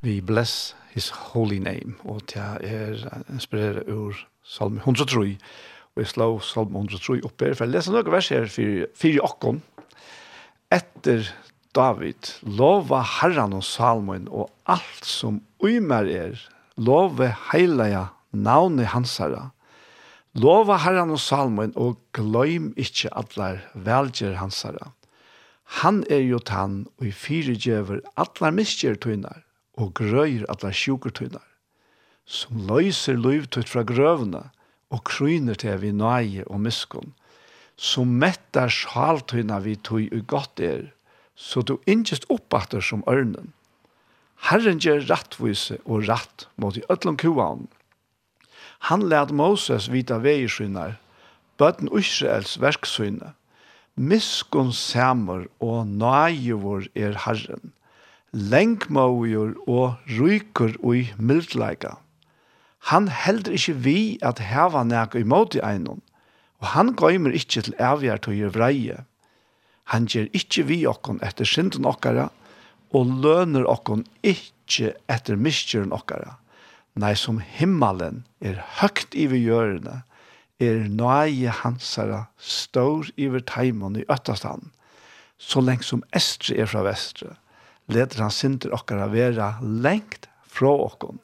Vi bless his holy name. Og det er inspireret ur Salme 103. Og jeg slår salm 103 oppe her. For jeg leser noen vers her for, for okken. Etter David, lova herran og Salmen og alt som uimer er, lova heilige navnet hans herre. Lova herran og Salmen og gløym ikkje atlar velger hansara. Han er jo tann og i fire djever atlar miskjer tøynar og grøyr atlar sjuker tøynar. Som løyser løyvtøyt fra grøvna og kryner til vi nøye og miskun. Som mettar sjaltøyna vi tøy og godt er, så du innkjest oppatter som ørnen. Herren gjør rattvise og ratt mot i ødlom kuanen Han lät Moses vita vegerskynar, bøtten Israels verksynne. Miskun samur og naivor er Herren, lengmågjur og rykur ui mildleika. Han heldur ikkje vi at heva nek imot i einon, og han gøymer ikkje til avgjertøyer vreie. Han gjer ikkje vi okkon etter synden okkara, og løner okkon ikkje etter miskjøren okkara Nei, som himmelen er høgt i gjørende, er nøye hansara stor iver teimen i øttastand. Så lengt som estre er fra vestre, leder han sinter okkara vera lengt fra okkon,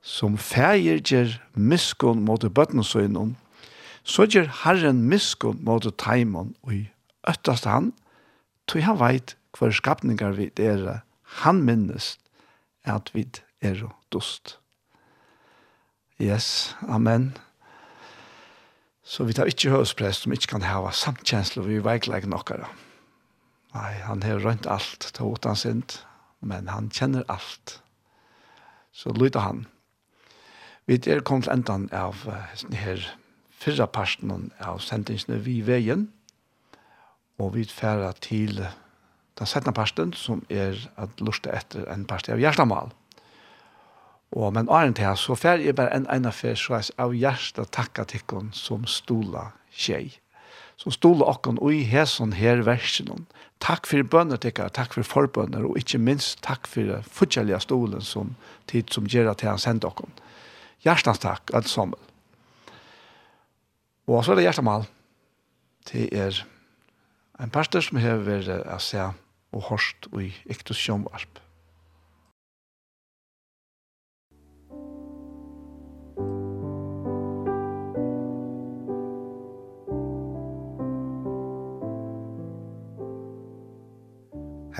som fægir gjer miskon mot bøttensøgnon, så gjer Herren miskon mot teimen i øttastand, tog han veit hver skapningar vi er, han minnes at vi er dust. Yes, amen. Så vi tar ikke høresprest som ikke kan hava samtkjensler vi veikleik nokkara. Nei, han har rønt alt, til utan sint, men han kjenner alt. Så lyder han. Vi er kommet til endan av her fyrra parten av sendingsene vi veien, og vi færa til den settende parten som er at lusta etter en parten av hjertemål. Og, men åren til så fer jeg bare en ene fer, så jeg av hjertet takka tikkun som stola tjej. Som stola okkon i hesson her versen. Takk for bønner tikkar, takk for forbønner, og ikke minst takk for fortjellige stolen som tid som gjør at han sender okkon. Hjertens takk, alt sammen. Og så er det hjertemal. Det er en pastor som hever å se og hørst i Iktus Sjømvarp.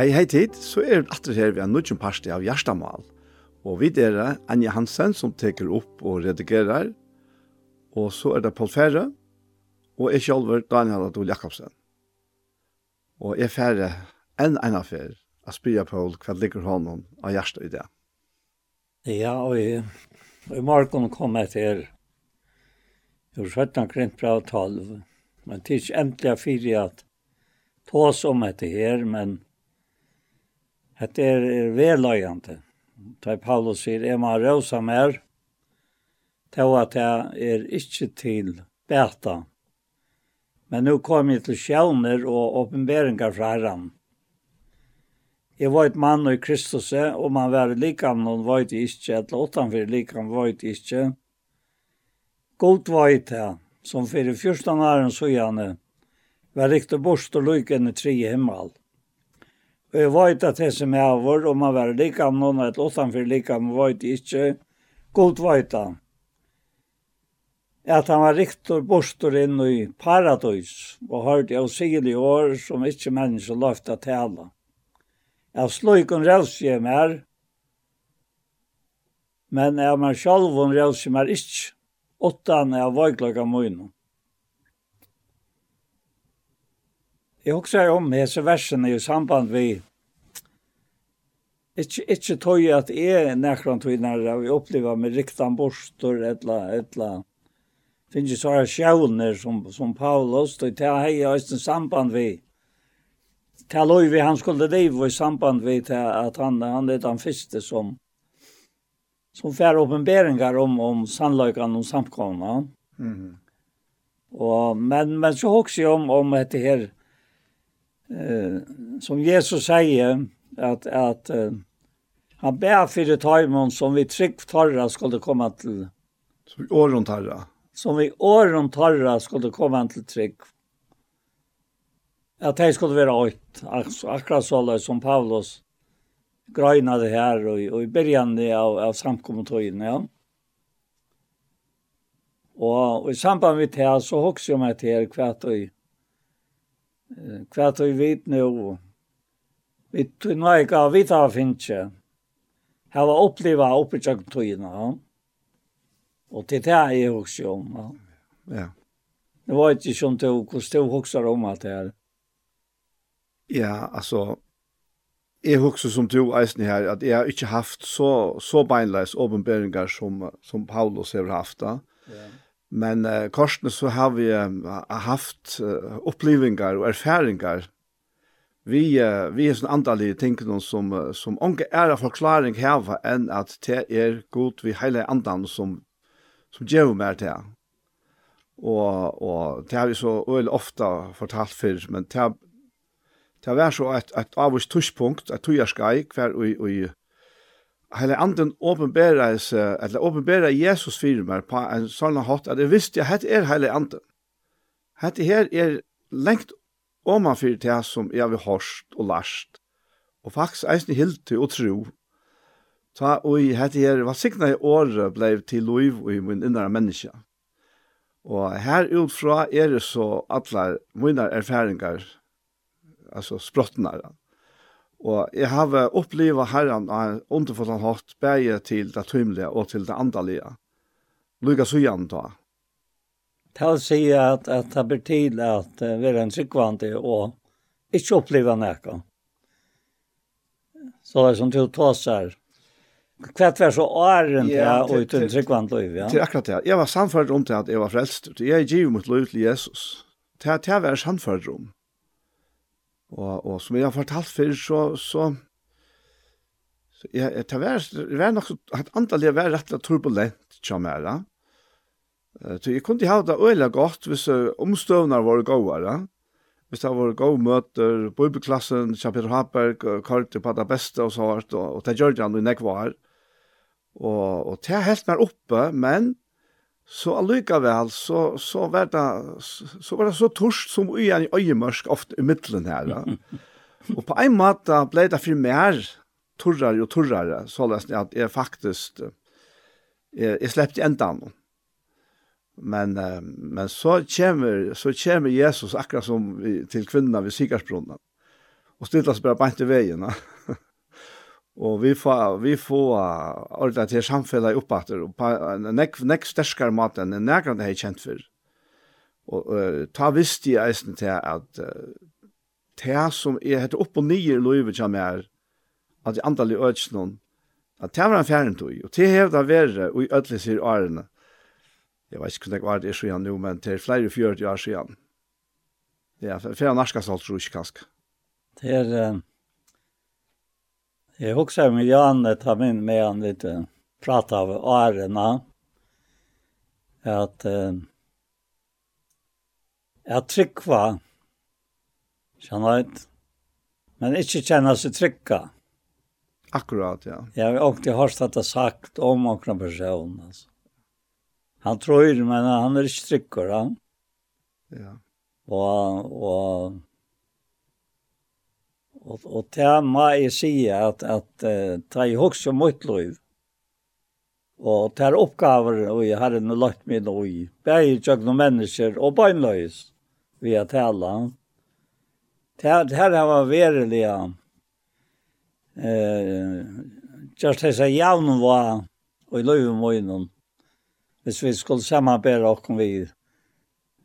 Hei, hei tid, så er det atter her vi er nødgjum parste av Gjerstamal. Og vi er det Anja Hansen som teker opp og redigerer. Og så er det Paul Ferre, og jeg sjølver Daniel Adol Jakobsen. Og jeg fære enn en av fer, jeg spyrer Paul hva ligger hånden av Gjersta i det. Ja, og i, i morgen kom jeg til jo 17 kring bra 12. Men det er ikke endelig fyrir at tås om etter her, men Det er, er verløyende. Da Paulus sier, er man råsa mer, til at jeg er ikke til beta. Men nå kom jeg til sjøvner og åpenberinger fra herren. Jeg var et mann i Kristus, og man var likam, noen var det ikke, eller utenfor likam var det ikke. God var det, som for i første næren så gjerne, var riktig bort og lykken i tre himmel. Og jeg vet at det som jeg var, om man var like om noen, et utenfor om, vet jeg ikke, Godt vet han. At han var riktor bostor inn i paradis, og hørte jeg sigelig år som ikke mennesker løft å tale. Jeg slog en revsje mer, men jeg var selv en revsje mer ikke, åttan jeg var klokka munnen. Jeg husker om hese versene i samband vi Ikke, ikke tog at jeg nærkran tog nærra vi opplever med riktan borster, etla, etla, finnes jo sånne sjøvner som, som Paulus, og til hei og en samband vi, til lov vi han skulle leve i samband vi til at han, han er den første som, som fær åpenberingar om, om sannløykan og samkomna. Mm -hmm. og, men, men så hoks jeg om, om dette her, eh, som Jesus säger att, att eh, han ber för tajmon som vi trygg tarra skulle komma till. Som vi åren tarra. Som vi åren torra skulle komma till trygg. Att det skulle vara åt. Akkurat så som Paulus grönade her och, og i början av, av samkommetöjen. Ja. Och, og i samband med det så också jeg meg til er kvart kvart vi vet nå, Vi tog nøy gav vi tar finnkje. har var oppleva oppetjøkken tøyene. Og til det er jeg også om. Ja. ja. Det var ikke som du, hvordan du hokser om alt det her. Ja, altså, jeg husker som du eisen her, at jeg har ikke haft så, så beinleis åpenbæringar som, som Paulus har haft da. Ja. Men uh, korsene så har vi uh, haft uh, opplevingar og erfaringar vi uh, vi er sånn andalige ting som, uh, som unge er av forklaring heva enn at det er god vi heile andan som, som gjør mer til. Og, og det har vi så øyelig ofte fortalt før, men det har, det har vært så et, et avvist tushpunkt, et tujarskai, hver og, og, hele anden åpenbæra eller åpenbæra Jesus fyrir meg på en sånn hatt at jeg visste at dette er hele anden. Dette her er lengt oman fyrir det som jeg har hørt og lært og faktisk eisen hilt å tro. Ta og dette her var signa i året blei til lov i min innere menneske. Og her utfra er det så atler mine erfaringer, altså sprottene. Og jeg har opplevd herren av en underforstand hatt bæge til det tøymelige og til det andalige. Lykke så igjen da. Det vil si at, at det blir tid at uh, vi er en sikvante og ikke oppleve noe. Så det er som til å ta seg Kvart var så åren til ja, og uten tryggvand liv, ja. Til akkurat det. Jeg var samført om til at jeg var frelst. Jeg er givet mot liv til Jesus. Det var samført om. Og, og som jeg har fortalt før, så, så, så jeg, jeg, det var, det var nok at antallet var rett og turbulent, kjamera. Så jeg kunne ha det øyelig godt hvis omstøvner var gode, gåere. Hvis det var gode møter, bøybeklassen, Kjapir Haberg, Karte på det beste og så hvert, og, og det gjør det han i nekvar. Og, og det er helt mer oppe, men Så allikevel, så, så, var det, så var det så torst som i en øyemørsk ofte i middelen her. Ja. (laughs) Og på en måte ble det for mer torrere og torrere, så løsne at jeg faktisk, jeg, jeg slepte enda noe. Men, men så, kommer, så kommer Jesus akkurat som til kvinnerna ved Sikarsbrunnen, og stilles bare bare til veien. (laughs) Og vi får, vi får ordentlig til samfunnet oppater, og på en nek, nek sterskere måte enn nekker det er kjent for. Og uh, ta visst i eisen til at uh, det som er hette opp og nye i livet som er, at de andre ødelsen noen, at det var en fjern tog, og det hevde det være i ødelig sier årene. Jeg vet ikke hvordan det var det siden nå, men det er flere og fjørt år siden. Ja, for jeg norske salt tror jeg ikke kanskje. Det er... Uh Jeg också med Janne tar min med han lite prata av ärena. Att eh, jag tryckva känner men inte kjenner seg trycka. Akkurat, ja. Jeg har alltid hørt at det sagt om några person. altså. Han tror men han är inte han. Ja. Og, och Og, og det må jeg säga at, at uh, ta i också mot liv. Og det er oppgaver og jeg har en lagt mig då i. Bäj jag noen mennesker og bönlös vi har tala. Det här det här var ja. eh just det så jävn var og i löven var innom. Hvis vi skulle samarbeide oss vi. vid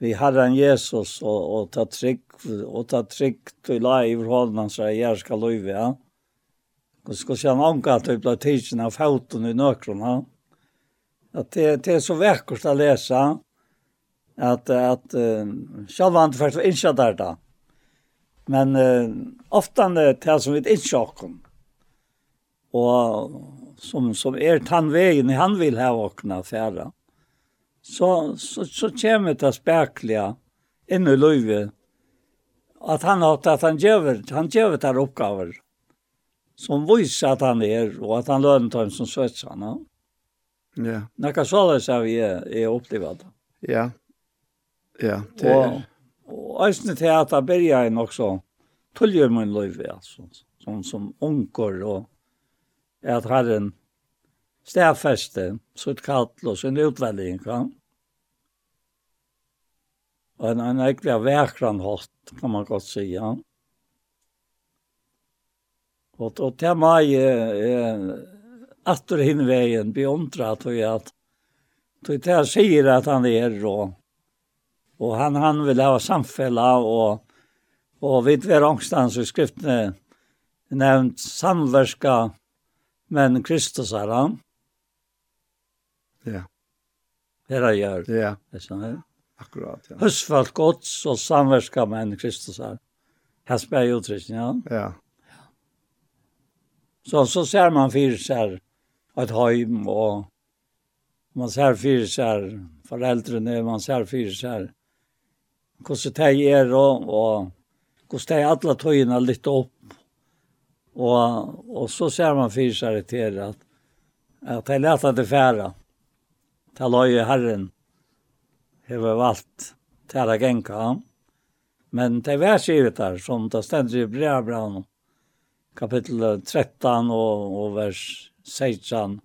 vi Herren Jesus och och ta trygg och ta trick till live forholdene så jag skal løyve, Ja. Och ska se någon att typ la tidsen av foten i nökrarna. Att det det er så vackert att läsa att att det inte först insa der da. Men uh, ofta det som vi inte Og Och som som är tannvegen, han vill ha åkne färra så, så, så kommer det spekliga inn i livet. At han har at han gjør, han gjør det oppgaver som viser at han er, og at han lønner dem som svetsar han. Ja. Ja. Nekka det har vi er, er opplevet. Ja. Ja, det er. Og, og æsne til at jeg berger jeg nok så tullgjør min liv, altså, Sånn som unger, og at herren stäfäste, så et kall og sin utvärdering kan. Og en, en äckliga verkran hatt, kan man gott säga. Och, og till mig är att det hinner vägen beundrat och att Tog det här säger att han är då. Och han, han vill ha samfälla och, och vid var ångstans i skriftene nämnt samverska men Kristus är han. Her er jeg. Ja. Det er Akkurat, ja. Høstfalt gods og samverska med en Kristus her. Her spør jeg utrykning, ja. Ja. Så, så ser man fire sær et heim, og man ser fire sær foreldrene, man ser fire sær hvordan de er, og, og hvordan de alle tøyene litt opp. Og, og så ser man fire seg til at, at de lette det færre. Ja til løye herren har valgt til å genka ham. Men det var skrivet der, som det stender i brevbraun, kapittel 13 og, og vers 16,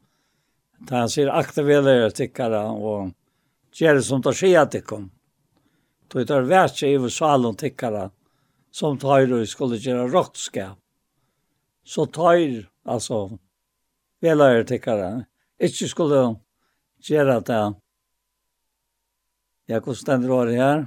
Da han sier akte tikkere og gjør det som tar skia tikkum. Då det er vært seg i salen tikkere som tar og skulle gjøre råttskap. Så tar, altså, velere tikkere, ikke skulle gjøre det. Jeg kunne stende råd her.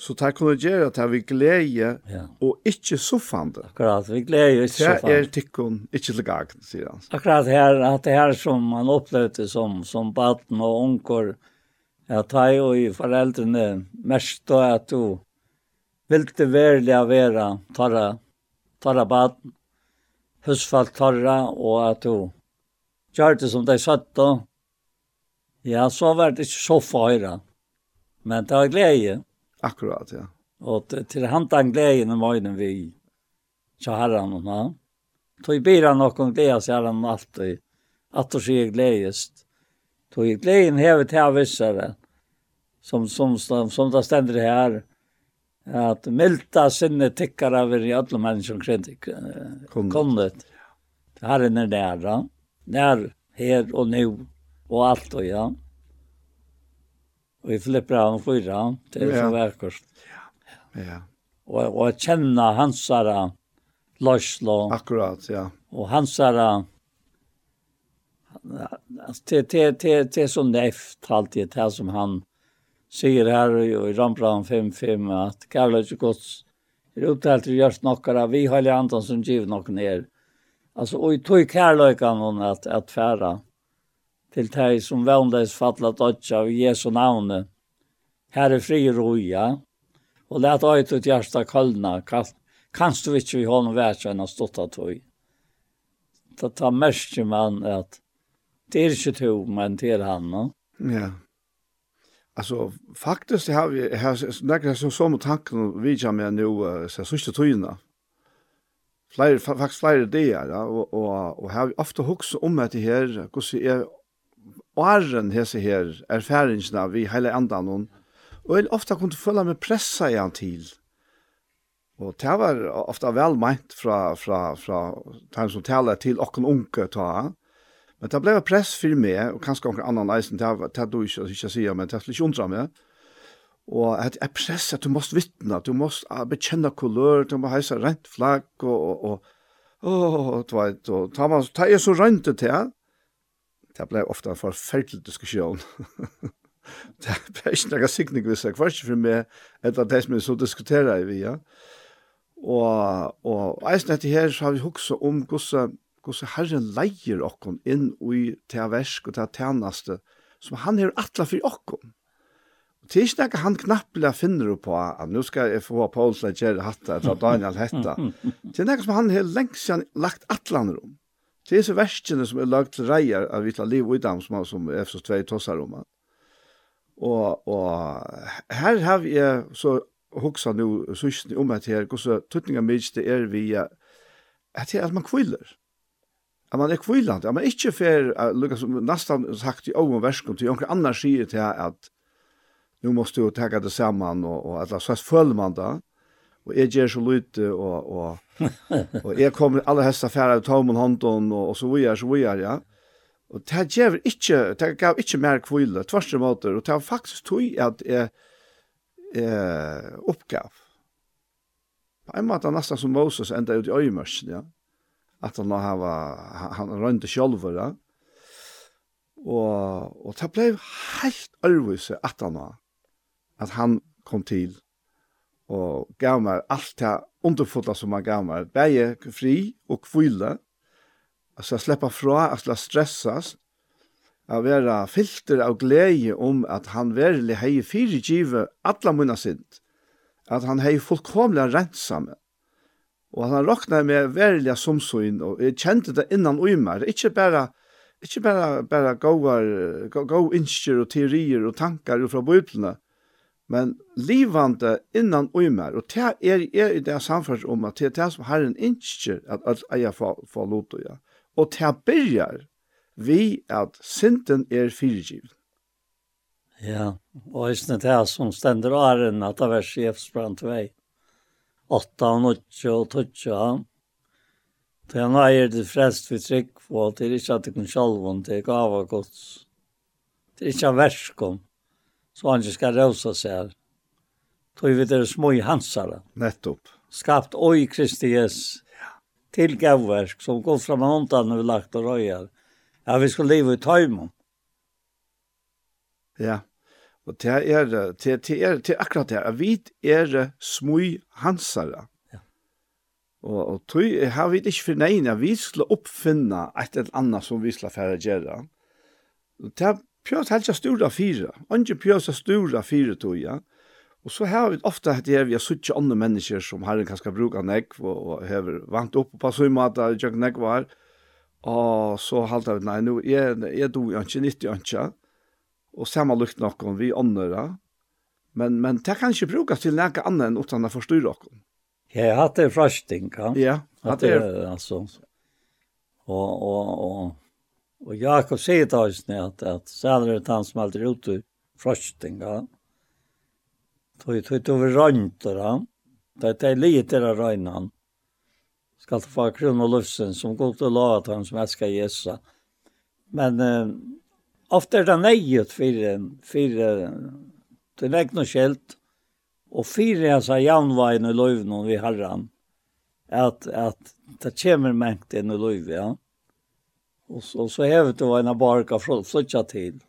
Så det kunne gjøre at vi glede ja. og ikke soffande. Akkurat, vi gleder og ikke soffande. Det er tikkun, ikke til gang, sier han. Akkurat her, at det her som man opplevde som, som baden og unger, ja, ta jo i foreldrene mest da at du vilte verlig å være tarra, tarra baden, husfalt tarra, og at du gjør det som de satt da, Ja, så var det ikke så færa. Men det var glede. Akkurat, ja. Og til han den glede var morgenen vi så herren og han. Tog bira noen glede seg herren alltid. At du sier gledest. Tog gleden hevet her vissere. Som, som, som, som det stender her. At milta sinne tikkar av i alle mennesker omkring det. Kunnet. Herren er næra. Nær her og nu og alt og ja. Og vi flipper av en fyra, det er så verkost. Ja, ja. Og, og jeg kjenner hans Loslo. Akkurat, ja. Og hans herre, til, til, til som så neft alltid, det som han sier her i Rambran 5.5, at Karløyde Guds er uttalt til å gjøre nokkara, vi har andre som giver nok ned. Altså, og i tog kærløykan hon at, at færa. Mm til de som vannleis fattlet dødja av Jesu navne. Herre fri roja, og let øyt ut hjärsta kallna, kanst du ikke vi hånden vært enn å stått av tog. Da tar mest man at det er ikke to, men det er han. No? Ja. Alltså faktiskt det har vi här några som som tanken vi jag med nu så sista tiden. Flere, faktisk flere det ja och och og har vi ofte hooks om att det här hur og herren hese her erfaringsna vi heile andan hon, og jeg ofta kunne føle meg pressa i han til. Og det var ofta vel meint fra, fra, fra den som taler til okken unke ta, men det ble press for meg, og kanskje okken annan eisen, det er du ikke, ikke sier, men det er ikke undra meg, og at jeg press at du måst vittna, du måst bekjenne kulør, du må heise rent flagg, og, og, og, og, og, og, og, og, og, og, og, og, og, og, og, det ble ofte en forferdelig diskusjon. det ble ikke noen sikning hvis jeg kvarst for (laughs) meg, etter det som jeg så diskuterer vi, ja. Og, og eisen etter her så har vi hukset om hvordan, hvordan Herren leier okken inn i til versk og til tjeneste som han er atla for okken. Det er ikke noe han knappelig finner på at nå skal jeg få Paul til å gjøre hatt eller Daniel hetta. (laughs) Det er noe som han har lengst siden lagt atlaner om. Det er så verskene som er lagt til reier av vitla liv og idam som, som Efsos 2 tossar om. Og, og her har vi så hoksa nu sysni om at her, hvordan tøtninga mykje det er via at, her, at man kvillar. At man er kvillant. At man ikke fer, lukka som nesten sagt i ågen verskom til jonker annars sier til at nu måst du tagga det saman og, og at la slags følger man da. Og jeg gjør så lite og, og (laughs) og jeg kommer alle hesta færa av tom og hånden og, og så videre, så videre, ja. Og det gav ikke, det gav ikke mer kvile, tvers og måter, og det var faktisk tog at jeg, eh, oppgav. På en måte nesten som Moses enda ut i øyemørsen, ja. At han, hava, han rønte sjolver, ja. Og, og det ble helt ærvise at han var, at han kom til og gav meg alt det underfulla som han gav meg, bæge fri og kvile, altså jeg slipper fra, altså jeg stressas, jeg vera filter av glede om at han virkelig hei fire give alla munna sint, at han hei fullkomlig rensa og at han råkna meg virkelig som og jeg kjente det innan ui mer. ikke bare Ikke bare, bare gåar, gå, gå innskjer og teorier og tankar fra bøyplene, men livande innan uimer, og det er, er i det samfunnet om at det er det som har en innskjer at alt eier for lot og ja. Og det byrjar vi at synden er fyrirgivet. Ja, og i det er som stender åren at det var sjefsbrant vei. Åtta og nødtje og tøtje ja. Det er eier det frest vi trygg på, det er ikke at det kan sjalvån, det er gav gods. Det er ikke av verskom så han ikke skal røse seg. Tog vi det små i hansare. Nettopp. Skapt oi Kristi Jesus til gavverk som går fram av når vi lagt og røyer. Ja, vi skal leve i tøymon. Ja, og det er, det, det er, det er akkurat det. Vi er små hansare. Og, og tog, har vi ikke fornøyne, vi skulle oppfinne et eller annet som vi skulle fære gjøre. Og det er Pjøs helt ikke helst stora fyra. Andre pjøs er stora fyra tog, ja. Og så har vi ofte hatt her, vi har suttje andre mennesker som har en kanskje bruk av nekv, og, og har vant opp på søymata, jøk nekv var. Og så halte vi, nei, nå er, jeg do du ikke, 90 ikke. Og samme lukt om vi andre. Men, men det kan ikke brukes til noe annet enn uten å forstyrre noen. Jeg har hatt det frasting, ja. Ja, hatt det. Altså, og, og, og Og Jakob sier til oss at, at sæler er han som alltid er ute frøstinga. Tog tog over røynter han. Det er livet til å røyne han. Skal ta få krona lufsen som går til å la han som elsker Jesus. Men eh, ofte er det nøyet for, for til vekk noe skjelt. Og fire hans av janveien i løyvnån vi herran. At, at det kommer mengt inn i løyvnån. Ja. Och så, så hävde det var en barka från flytja till.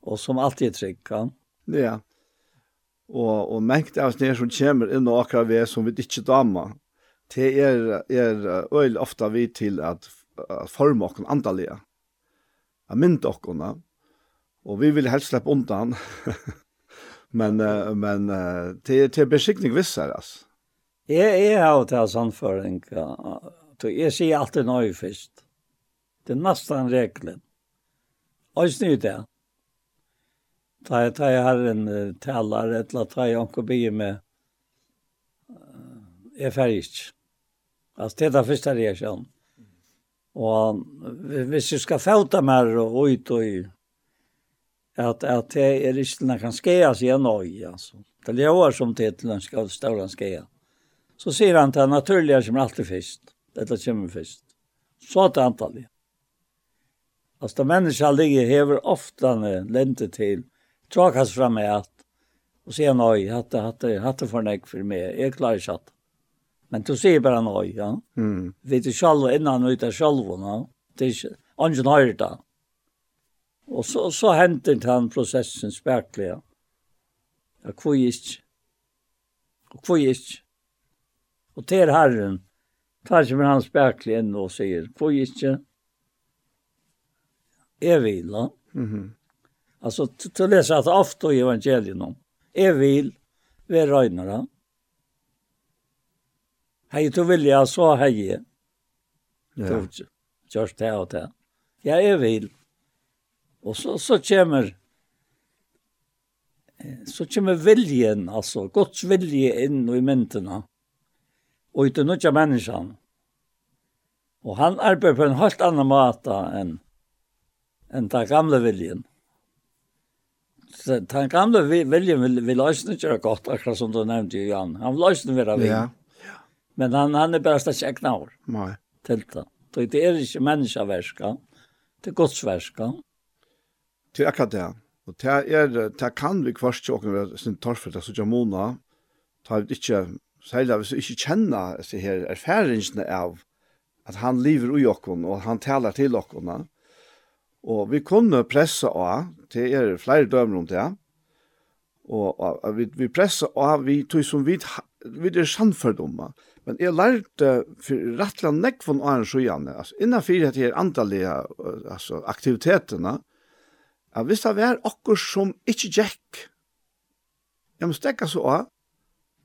Och som alltid trycka. Ja. Och och mengt av sned som kommer in och akkurat vi som vi inte damer, Det är är øyelig ofta vi till att, at forme oss andalige. Jag mynt och Og vi vill helst släppa undan. men men det det beskickning vissar altså. Jeg, är har det sån förring. Så jag alltid nöj først. Det er nesten reglen. Og snu det. Ta jeg, ta jeg har en uh, taler, et eller ta jeg anker bygge med er ferdig. Altså, det er det første reaksjonen. Og uh, hvis jeg skal fauta mer og ut og i, at, at det er ikke den kan skje seg en øy, altså. Det er lever som til til den skal ståle skje. Så sier han til naturlige kommer alltid først, dette kommer først. Så til antallet. Alltså de människa ligger hever ofta lente til, trakas fram med att och säger nej, det, hade hade för nek för mig. Jag klarar inte att. Men du ser bara nej, ja. Mm. Vi du själv innan ut av själv ja. Det är ingen höjer där. Och så så händer han processen spärkliga. Jag kvist. Och kvist. Och till herren tar sig med hans spärkligen och säger, kvist. Kvist er vil. Mm altså Alltså till läsa at ofta i evangelium. Er vil vi röjnare. Hei du vil jag så hej. Ja. Just det og det. Ja, er vil. Og så så kommer så kommer viljen, altså Guds vilje inn i myntena. Og inte några menneskene. Og han arbeider på en helt annan måte enn enn den gamle viljen. Så den gamle viljen vil, vil løsne ikke gjøre godt, akkurat som du nevnte jo, Jan. Han vil løsne være viljen. Ja. Men han, han er bare stedet ikke ekne år. Nei. Til det. Det er ikke menneskeverska, det er godsverska. Det er akkurat det. Og det er, det kan vi kvarst jo åkne ved sin torfet, det er sånn mona, ta vi ikke, særlig hvis vi ikke kjenner disse her erfaringene av at han lever ui okkon, og han taler til åkken, Og vi kunne pressa av, det er flere dømer om det, og, og vi, vi pressa av, vi tog som vi, vi er sannførdommer. Men jeg lærte for rettelig nekk von åren sjøjane, altså innenfor at jeg er antallige altså, aktivitetene, at hvis det var okkur som ikke gikk, jeg må stekke så av,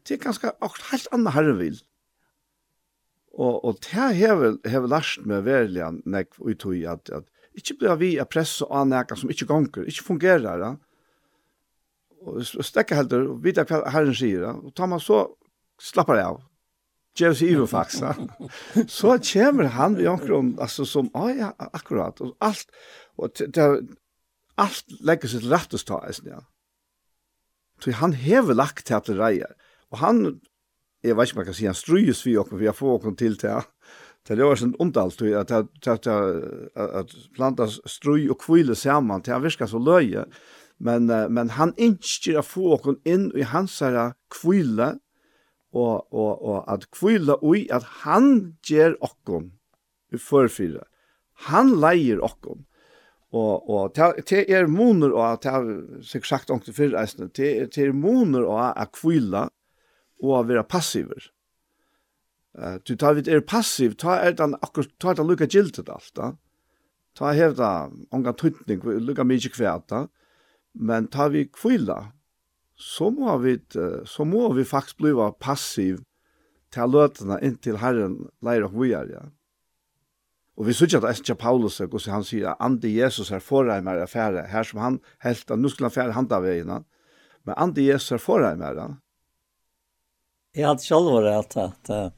det er ganske okkur helt annet herre vil. Og, og det har jeg lært meg veldig nekv, ut i at, at Ikke blir vi av presse og anæka som ikke gonger, ikke fungerer. Da. Og stekke heldur, og vite hva herren sier. Da. Og tar man så, slappar jeg av. Gjør seg iver faktisk. Da. Så (laughs) kommer han i omkron, altså som, å ja, akkurat. Og alt, og det, allt legger seg til rettes ta, ja. Så han hever lagt til at det reier. Og han, jeg vet ikke om jeg kan si, han strøyes vi okken, for jeg får okken til til, ja. Det er jo en undalt at at at planta strøy og kvile saman til han virker så løye. Men men han innskir å få okon inn i hans her kvile og og og at kvile ui at han ger i forfyra. Han leier okon. Og og til er moner og te sikkert sagt til til eisne. Te er moner og at kvile og vera passiver Eh du tar vi er passiv, ta er den akkurat, ta er den lukka gildet alt da. Ta er hevda ongan tuttning, lukka mykje kvæta. Men ta vi kvila, så må vi, så må vi faktisk bliva passiv til løtene inntil Herren leir og vujar, ja. Og vi sykja at Estja Paulus, og han sier at Andi Jesus er forreimer affære, her som han helt, nu skulle han fære handa veina, men Andi Jesus er forreimer, ja. Jeg hadde sjálf vært at, at, at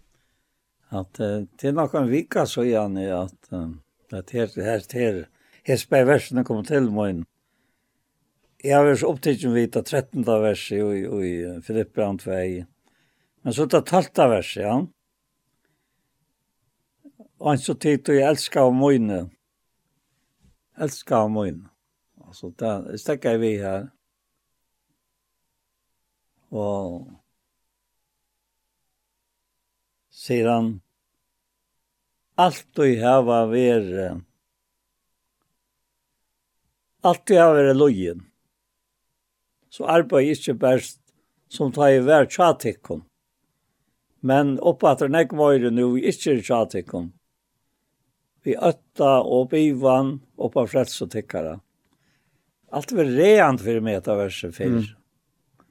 At uh, det er noen vika så igjen i at, uh, at her, her, her, her spærversene kommer til morgen. Jeg har vært opptidt om vita 13. verset i, i, i Filipp Brandtvei. Men så tar 12. verset, ja. Og han så tid du elsker av mine. Elsker av mine. Altså, det stekker vi her. Og sier han, alt du hava vere, alt du hava vere lojen, så arbeid ikkje best som ta i vær tjatikon, men oppfatter nek møyre nu ikkje tjatikon, vi øtta og bivan oppa frelsotikkara. Allt var reant for meg etter verset fyrir. Mm.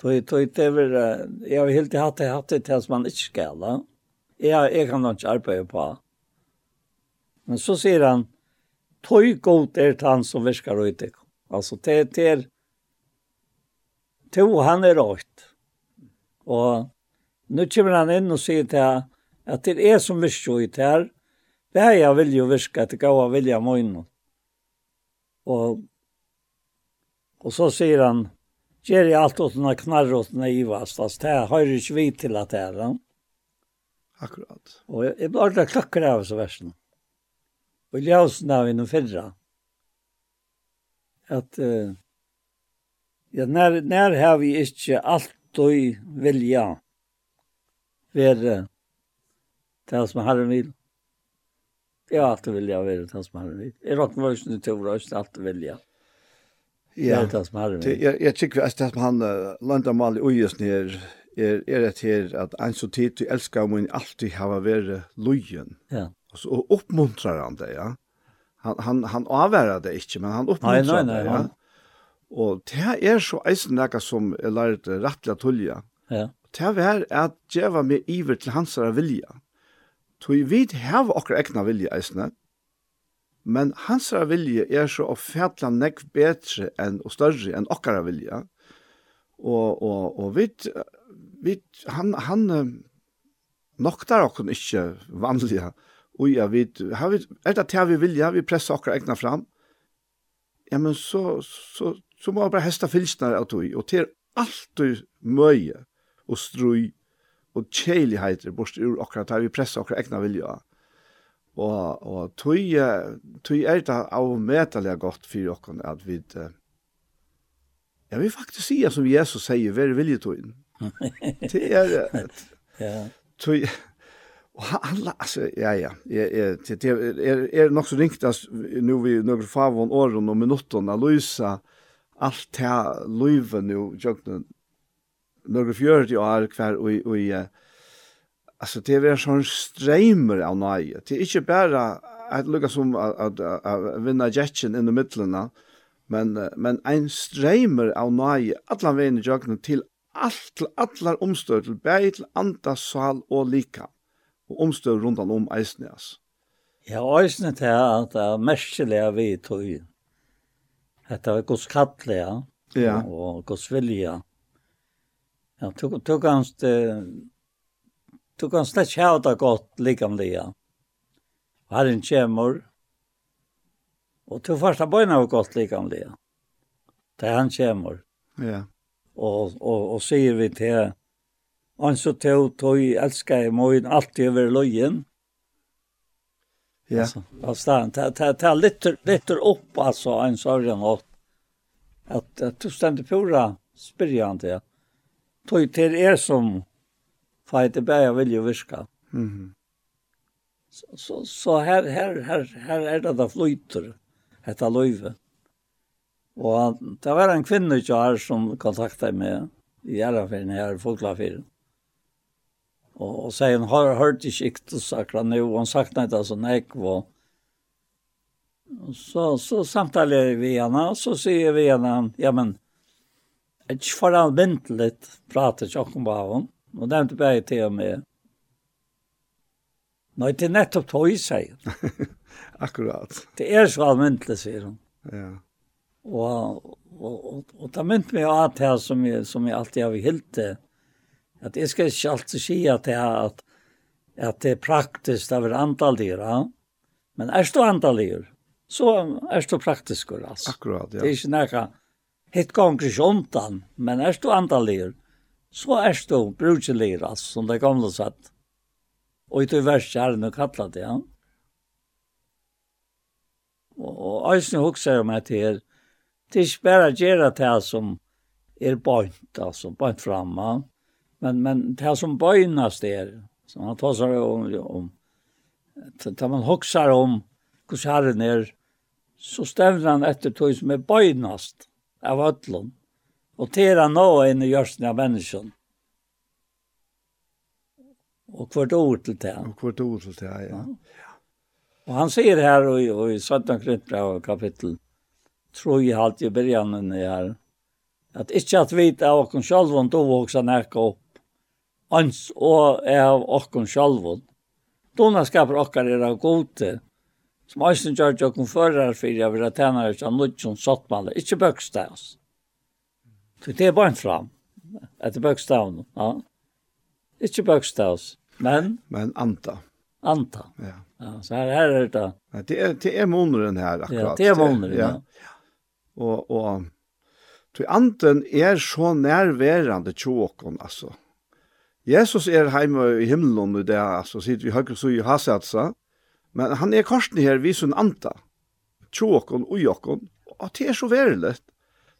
Tog, tog, det var, jeg har helt hatt det, hatt det til man ikke skal, da. Mm jeg, jeg kan ikke arbeide på. Men så sier han, tøy god er han som virker ut deg. Altså, det er til, to han er rødt. Og nå kommer han inn og sier til han, at det er som virker ut her, det er jeg vil jo virke, at det gav jeg vilja møyne. Og, og så sier han, gjør jeg alt åtene knarr åtene i vast, altså, det hører ikke vi til at det er han. Ja? Akkurat. Og jeg, jeg ble ordentlig klokker av oss versen. Og jeg ljøsen av innom fyrra. At uh, ja, når, når har vi ikke alt alltid vilja være det som herren vil. Jeg har alltid vilja være det som herren vil. Jeg råkner var ikke til å være alltid vilja. Ja, det er det som herren vil. Jeg, jeg, jeg tykker at det som han uh, landet mal i uges nere er, er det her at en så tid du elsker må alltid hava vært løyen. Ja. Og så oppmuntrar han det, ja. Han, han, han avværer det ikke, men han oppmuntrar nei, nei, nei, det, ja. Han... Og det er så eisen nekka som er lært rettelig tulja. Ja. Det er at djeva meg iver til hans vilja. Tog vi hava okra egna vilja eisne, men hans vilja er så å fætla nekk betre enn, og større enn okra vilja. Og, og, og vi vi, han, han noktar okkur ikkje vanliga Og ja, vi, har vi, er det til vi vilja, vi pressa okker egna fram, ja, men så, så, så må jeg bare hesta fylsnar av tog, og til alltid møye og strui og kjeiligheter bort ur okker, til vi pressa okra egna vilja. Og, og tog, tog er det av medelig godt for okker at vi, ja, vi faktisk sier som Jesus sier, vær vilje togin, det er (laughs) är ja. Så Och alla altså, ja ja är det er, er nok så ringt att nu vi noen favon åren och minuterna Luisa allt här Luiva nu jag några fjörde år og, og, og, altså, det är sånn streimer av nej det er ikke bare, att lukka som att vinna jetchen inn i midtlene, men men ein streimer av noe, alle veien i jag til alt til allar omstøy til bæg til anda, sal og lika, og omstøy rundan om eisne, ass. Ja, eisne til at det er merkelig vi tog. Hetta er gos kattlega, ja. og gos vilja. Ja, du kan hans det, tog hans det kjau da godt likamlega. Herren kjemur, og du først har bøyna var godt likamlega. Det han kjemur. Ja og, og, og sier vi til han så tog tog elskar i morgen alltid over løyen. Ja. Altså, altså det, det, det lytter, lytter opp altså en sorgen og at, at du stendte pura spyrja ja. til. Tog til er som fighter i vill vil jo Mhm. Mm. Så, så, så her, her, her, her er det det flyter, dette løyve. Og det var en kvinne ikke her som kontaktet meg i Gjeraferien her i Folklaferien. Og, og sier hun har hørt ikke ikke sakra nå, og hun sagt nei det som jeg var. Så, så samtaler vi henne, og så sier vi henne, ja, men, jeg får anvendt litt, prater ikke om hva hun, og nevnte bare til og med. Nei, det er nettopp tog sier hun. (laughs) akkurat. Det er så anvendt, sier hun. Ja. Og, og, og, og det mynt meg av det her som jeg, som jeg alltid har hilt det. At jeg skal ikke alltid si at det er at, at det er praktisk av er antallir, ja. Men er du antallir, så er du praktisk, altså. Akkurat, ja. Det er ikke noe hitt ganger ikke omtan, men er du antallir, så er du brukjelir, altså, som det gamle satt. Og i det verste er det noe kallat, ja. Og, og eisen hukser om at det er, Det er ikke bare å gjøre det som er bøynt, altså bøynt framme. Men, men det som bøynast er, som han tar seg om, om da man hokser om hvordan herren er, så stemmer han etter tog som er bøynast av ødlån, Og til han nå inn i gjørsten av mennesken. Og hvert ord til det. Og hvert ord til det, ja. ja. Og han sier her og, og i 17. Krintbrev kapittel tror jeg alltid i början här. Att inte att vita av oss själva då också näka opp. Ans og av oss selv. Dona skapar okkar av gode. Som Øystein gjør til kun fører for jeg vil tjene ut av noe som satt med alle. Ikke bøkstavs. Så det er bare fram. Etter bøkstavn. Ja. Ikke bøkstavs. Men? Men anta. Anta. Ja. ja så her, her er det. Ja, det er, det er måneden her akkurat. Ja, det er måneden, ja. ja og, og Tui anden er så nærværende tjåkon, altså. Jesus er hjemme i himmelen i det, altså, sitter vi høyre så i hasatsa, men han er korsen her vi sin anta, tjåkon og jåkon, og det er så verilet.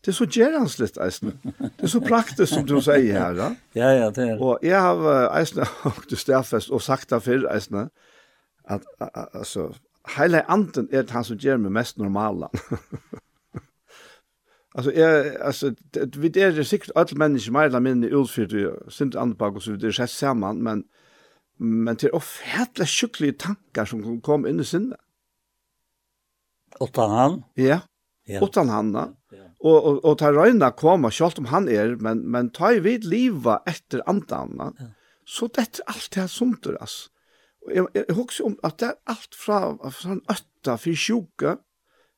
Det er så gjerransligt, eisen. Det er så praktisk som du sier her, da. Ja, ja, det er. Og jeg har eisne, (laughs) og du stedfest, og sagt det før, eisne, at, altså, hele anden er det han som gjør meg mest normala. (laughs) Alltså är alltså vi är det säkert alla människor mer eller mindre utfyrt sint anpak och så det är samman men men till ofärtliga sjukliga tankar som kom in i sinne. Utan han? Ja. ja. Utan han. Ja. Och och och ta Reina komma själv om han är men men ta i vid liva efter andan. Ja. Så det är allt det här som det alltså. Jag jag huxar om att det är allt från från åtta för sjuka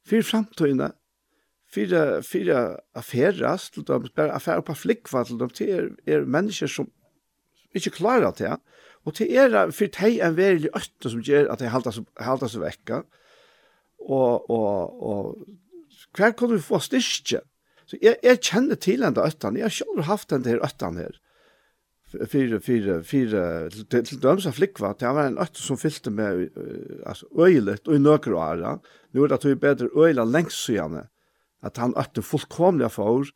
för framtiden fyra fyra affärer till dem bara affärer på flickvart till dem till er, er människor som inte klarar det och till er för dig en väldig ötta som gör att det haltas haltas vecka och och och kvar kan du få styrke så jag jag känner till den där öttan jag har själv haft den där öttan här fyra fyra fyra till döms av flickva det var en ött som fyllde med alltså öjligt och i nökroara nu är det att vi bättre öjla längst så gärna at han øtte fullkomlig for,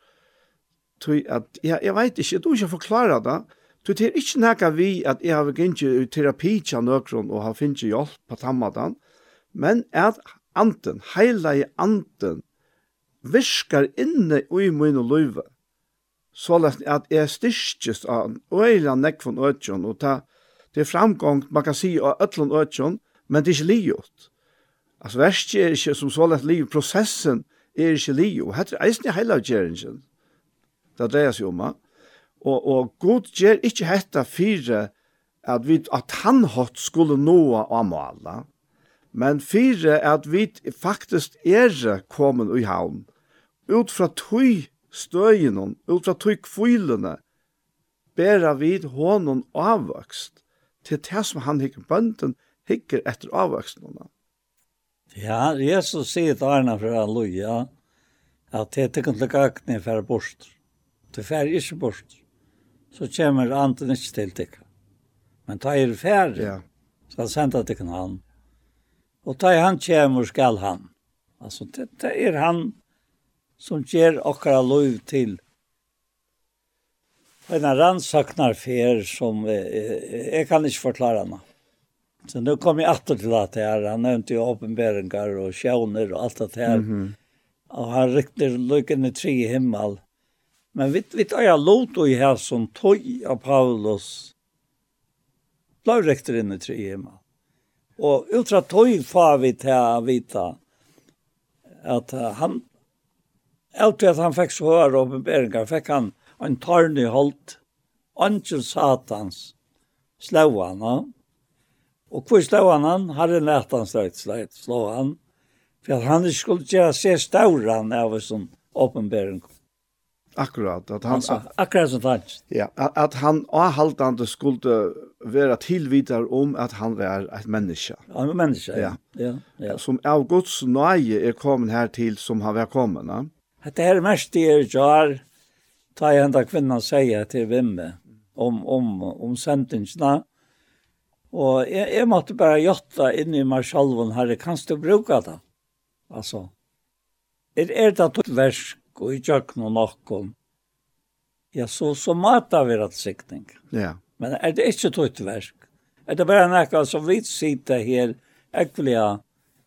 tui at, ja, jeg vet ikke, du tror ikke forklare det, tui det er ikke nækka vi at jeg har gynnt i terapi til nøkron og har finnet hjelp på tammadan, men at anden, heila i anden, viskar inne i min løyve, så at jeg styrkes av øyla nekk von øtjon, og ta, det er framgång, man kan si av øtlån øtjon, men det er ikke liot. Altså, verst er ikke som så lett liv, prosessen, er ikke li, og hette er eisen i heilavgjeringen. Det dreier seg om, og, og god gjør ikke hette fire at, vi, at han hatt skulle nå av måla, men fire at vi faktisk er kommet i havn, ut fra tøy støyene, ut fra tøy kvillene, bæra vid honom avvokst til det som han hikker bønden hikker etter avvøkstene. Ja, Jesus sier til Arna fra Halleluja, at det er ikke til gagne for bort. Du fer ikke bort. Så kommer anden ikke til deg. Men ta er ferdig, ja. så han sender deg han. Og ta han kommer, skal han. Altså, det, det er han som ger okkara lov til en rannsaknar fer som eh, jeg kan ikke forklare henne. Så nu kom jag åter till att här. Han nämnde ju uppenbarelser och sjöner och allt det här. Mm -hmm. Och han riktar lyckan i tre himmel. Men vi vi tar jag lot och i här som tog av Paulus. Blev riktar in i tre himmel. Och utra tog far vi till vita att han Alt att han fick så høre åpenberingar, fick han en tarn i holdt, Angel satans slå han. Og hvor slå han han? Herren lät han slått slått slå han. För han skulle göra se stauran av sån uppenbäring. Akkurat att han at, akkurat som tant. Ja, att at han avhaltande skulle vara tillvitar om att han var ett människa. Ja, en människa. Ja. Ja, ja. Som av Guds nøye är kommen här till som har vært kommet. Ja. Det här mest det är jag tar jag ända kvinnan sier till vimme om om om sentensna Og jeg, jeg måtte bare gjøre inn i meg selv, herre, kan du bruke det? Altså, er, er det tog versk og i kjøkken og noen? Ja, så, så måtte vi rett sikning. Ja. Men er det ikke tog versk? Er det bare noe som vi sitter her, ekvelige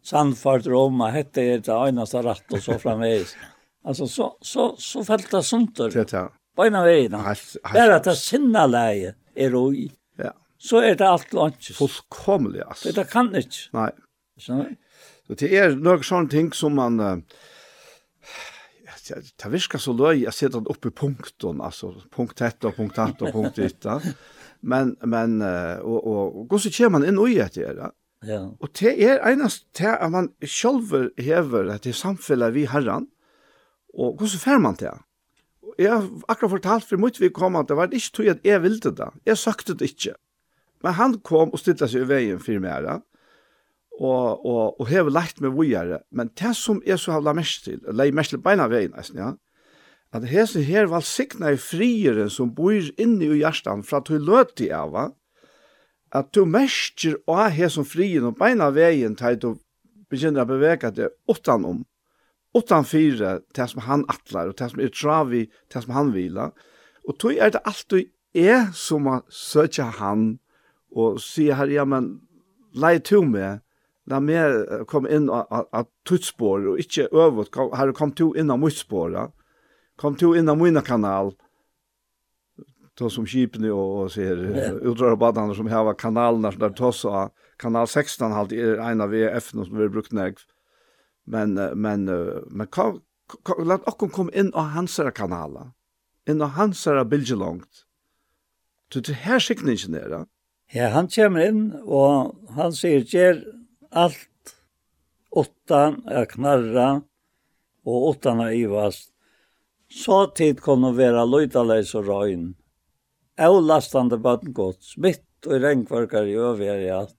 sandfart Roma, hette er det eneste rett og så fremveis. altså, (laughs) så, så, så, så felt det sånt. Det er det. Beina veien. Bare at det sinne leie er oi så er det alt lunches. Fullkomlig, altså. Det kan ikke. Nei. Så det er noen sånne ting som man... Uh, det virker så løy, jeg sitter oppe i punkten, altså punkt 1 og punkt 8 og punkt 1. Men, men, uh, og, og, og så kommer man inn og gjør det, ja. Ja. Og det er enast til at man selv hever at til samfunnet vi herren, og hvordan fer man til? Jeg har akkurat fortalt for mye vi kom at det var ikke tog at jeg ville det. da. Jeg søkte det ikke. Men han kom og stilte seg i veien for meg her, og, og, og hever lagt meg vujere. Men det som jeg så har lagt mest til, eller mest til beina veien, nesten, ja, at hese her var sikna i friere som bor inne i hjertan fra til hun løte av, at du mestjer av hese frien og beina veien til du begynner å bevege det utenom, utan fire til som han atlar og til som er travi, til som han vila. Og tog er det alltid jeg som har søkja han og sier her, ja, men lei to med, la meg komme inn av tutspår, og ikke øvut, her kom to inn av mutspåret, kom to inn av mina kanal, to som skipene og, og sier yeah. utdragbadene som har kanalene der toss av kanal 16 halt er en av VF som vi brukt nek men men men kom, lat okkom kom inn av hansara kanala inn av hansara bilgelongt så det her sikningen er Ja, han kommer inn, og han sier, gjør alt åttan er knarra, og åttan er ivast. Så tid kom være løydaleis og røyn. Avlastande baden mitt og regnvarkar i øver i alt.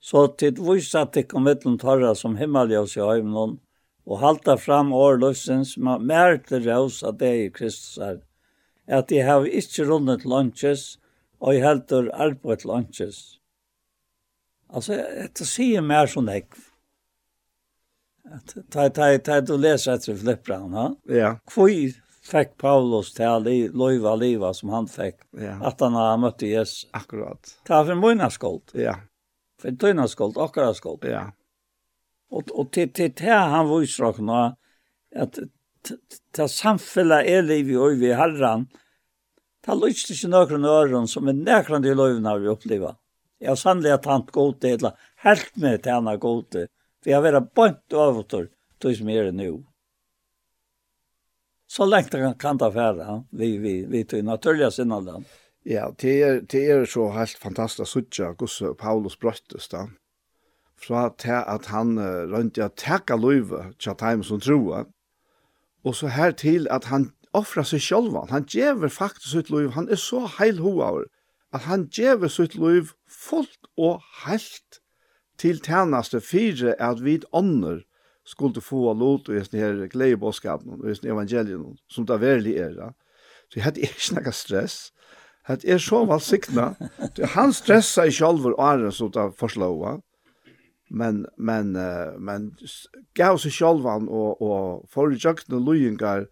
Så tid vysa tikk om mittlum torra som himmeljøs i øymnon, og halda fram årløsens mer til røys det i Kristus er, at de har ikke rundet lunches, og jeg heldur arbeid til ønskes. Altså, dette sier mer som jeg. Ta, ta, ta, du leser etter flippran, ha? Ja. Hvor fikk Paulus til å løyva liva som han fikk, ja. at han har møtt Jesus. Akkurat. Ta for mine skuld. Ja. For dine skuld, akkurat skuld. Ja. Og, og til, til, det han viser dere nå, at til samfunnet er liv i øyne i herren, Det lyst ikke noen øren som er nærkant i løyvene vi opplever. Jeg har sannelig at han god til, eller helt med til han er god til, for jeg har vært bønt over til det som er nå. Så lengt han kan ta fære, vi, vi, vi tog naturlig sinne den. Ja, det er, det er så helt fantastisk å suttje hvordan Paulus brøttes da. Fra til at han uh, rønte å takke løyve til at han som troer, og så her til at han offra seg sjálvan. Han gjever faktisk sitt liv. Han er så heil heilhoaver at han gjever sitt liv fullt og heilt til tjeneste fire at vi ånder skulle få lot og sånne her gledebåskapen og sånne evangelien som det verlig er. Så jeg hadde ikke noe stress. Det er så valsikna. Han stressa i sjálfur åren som det forslåa. Men, men, men gav seg sjálfan og, og forrjøkne løyengar